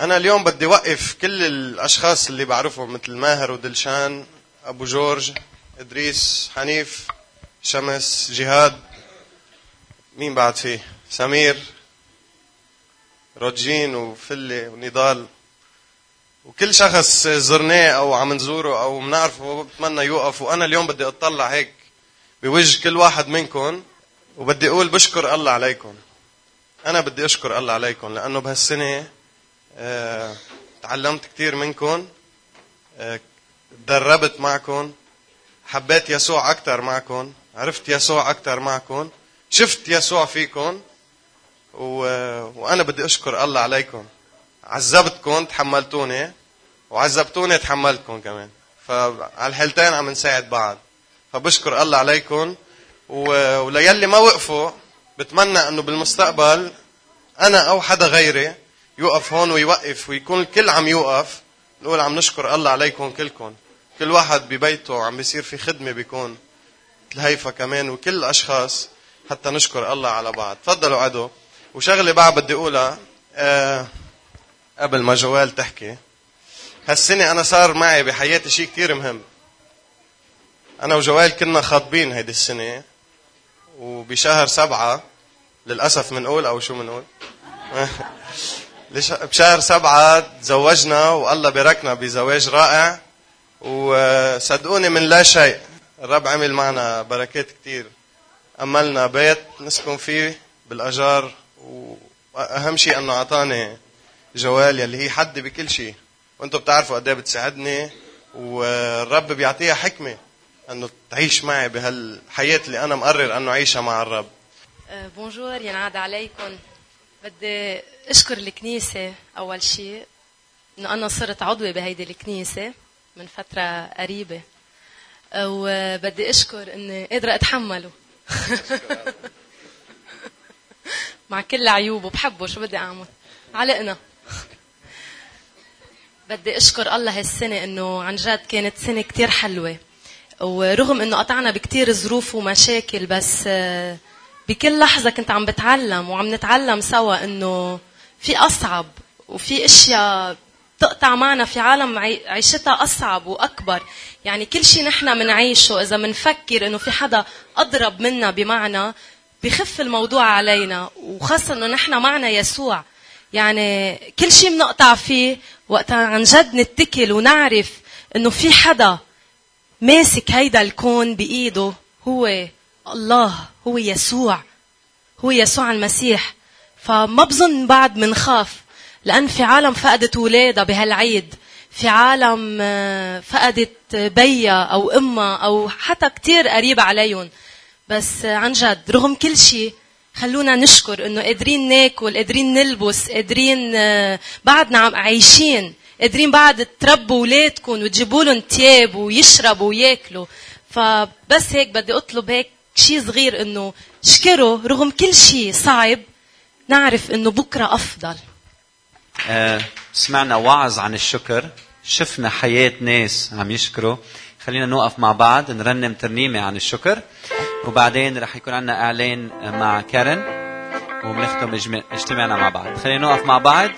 أنا اليوم بدي وقف كل الأشخاص اللي بعرفهم مثل ماهر ودلشان أبو جورج إدريس حنيف. شمس جهاد مين بعد فيه؟ سمير روجين وفلة ونضال. وكل شخص زرناه أو عم نزوره أو بنعرفه بتمنى يوقف. وأنا اليوم بدي أطلع هيك بوجه كل واحد منكم وبدي أقول بشكر الله عليكم. أنا بدي أشكر الله عليكم لأنه بهالسنة آه، تعلمت كثير منكم آه، تدربت معكم حبيت يسوع أكثر معكم. عرفت يسوع أكثر معكم؟ شفت يسوع فيكم؟ و... وأنا بدي أشكر الله عليكم. عذبتكم تحملتوني. وعذبتوني تحملتكم كمان. فعلى الحالتين عم نساعد بعض. فبشكر الله عليكم. و... وليلي ما وقفوا. بتمنى إنه بالمستقبل أنا أو حدا غيري يوقف هون ويوقف ويكون الكل عم يوقف. نقول عم نشكر الله عليكم كلكم. كل واحد ببيته عم بيصير في خدمة بيكون. هيفا كمان وكل الأشخاص حتى نشكر الله على بعض. تفضلوا عدو. وشغلة بعد بدي أقولها آه قبل ما جوال تحكي هالسنة أنا صار معي بحياتي شيء كثير مهم. أنا وجوال كنا خاطبين هيدي السنة وبشهر سبعة للأسف منقول أو شو منقول؟ بشهر سبعة تزوجنا والله باركنا بزواج رائع وصدقوني من لا شيء. الرب عمل معنا بركات كتير. أملنا بيت نسكن فيه بالأجار وأهم شيء أنه أعطاني جوال يلي هي حدي بكل شيء. وأنتم بتعرفوا قد إيه بتساعدني والرب بيعطيها حكمة أنه تعيش معي بهالحياة اللي أنا مقرر أنه أعيشها مع الرب. بونجور ينعاد عليكم. بدي أشكر الكنيسة أول شيء إنه أنا صرت عضوة بهيدي الكنيسة من فترة قريبة. آه، وبدي أشكر إني قادرة أتحمله. مع كل عيوبه بحبه شو بدي أعمل؟ علقنا. بدي أشكر الله هالسنة إنه عن جد كانت سنة كتير حلوة. ورغم إنه قطعنا بكتير ظروف ومشاكل بس بكل لحظة كنت عم بتعلم وعم نتعلم سوا إنه في أصعب وفي أشياء تقطع معنا في عالم عي- عيشتها أصعب وأكبر. يعني كل شيء نحن منعيشه إذا منفكر إنه في حدا أضرب منا بمعنى بخف الموضوع علينا. وخاصة إنه نحن معنا يسوع. يعني كل شيء بنقطع فيه وقتها عن جد نتكل ونعرف إنه في حدا ماسك هيدا الكون بإيده. هو الله هو يسوع. هو يسوع المسيح. فما بظن بعد منخاف. لأن في عالم فقدت ولادها بهالعيد في عالم آه، فقدت بيها أو أمها أو حتى كتير قريب عليهم. بس آه، عن جد رغم كل شيء خلونا نشكر إنه قادرين ناكل قادرين نلبس قادرين آه، بعدنا عم عايشين قادرين بعد تربوا اولادكم وتجيبوا لهم تياب ويشربوا وياكلوا. فبس هيك بدي أطلب هيك شيء صغير إنه اشكره رغم كل شيء صعب نعرف إنه بكرة أفضل. سمعنا وعظ عن الشكر شفنا حياة ناس عم يشكروا. خلينا نوقف مع بعض نرنم ترنيمة عن الشكر. وبعدين رح يكون عندنا إعلان مع كارن وبنختم اجتماعنا مع بعض. خلينا نوقف مع بعض.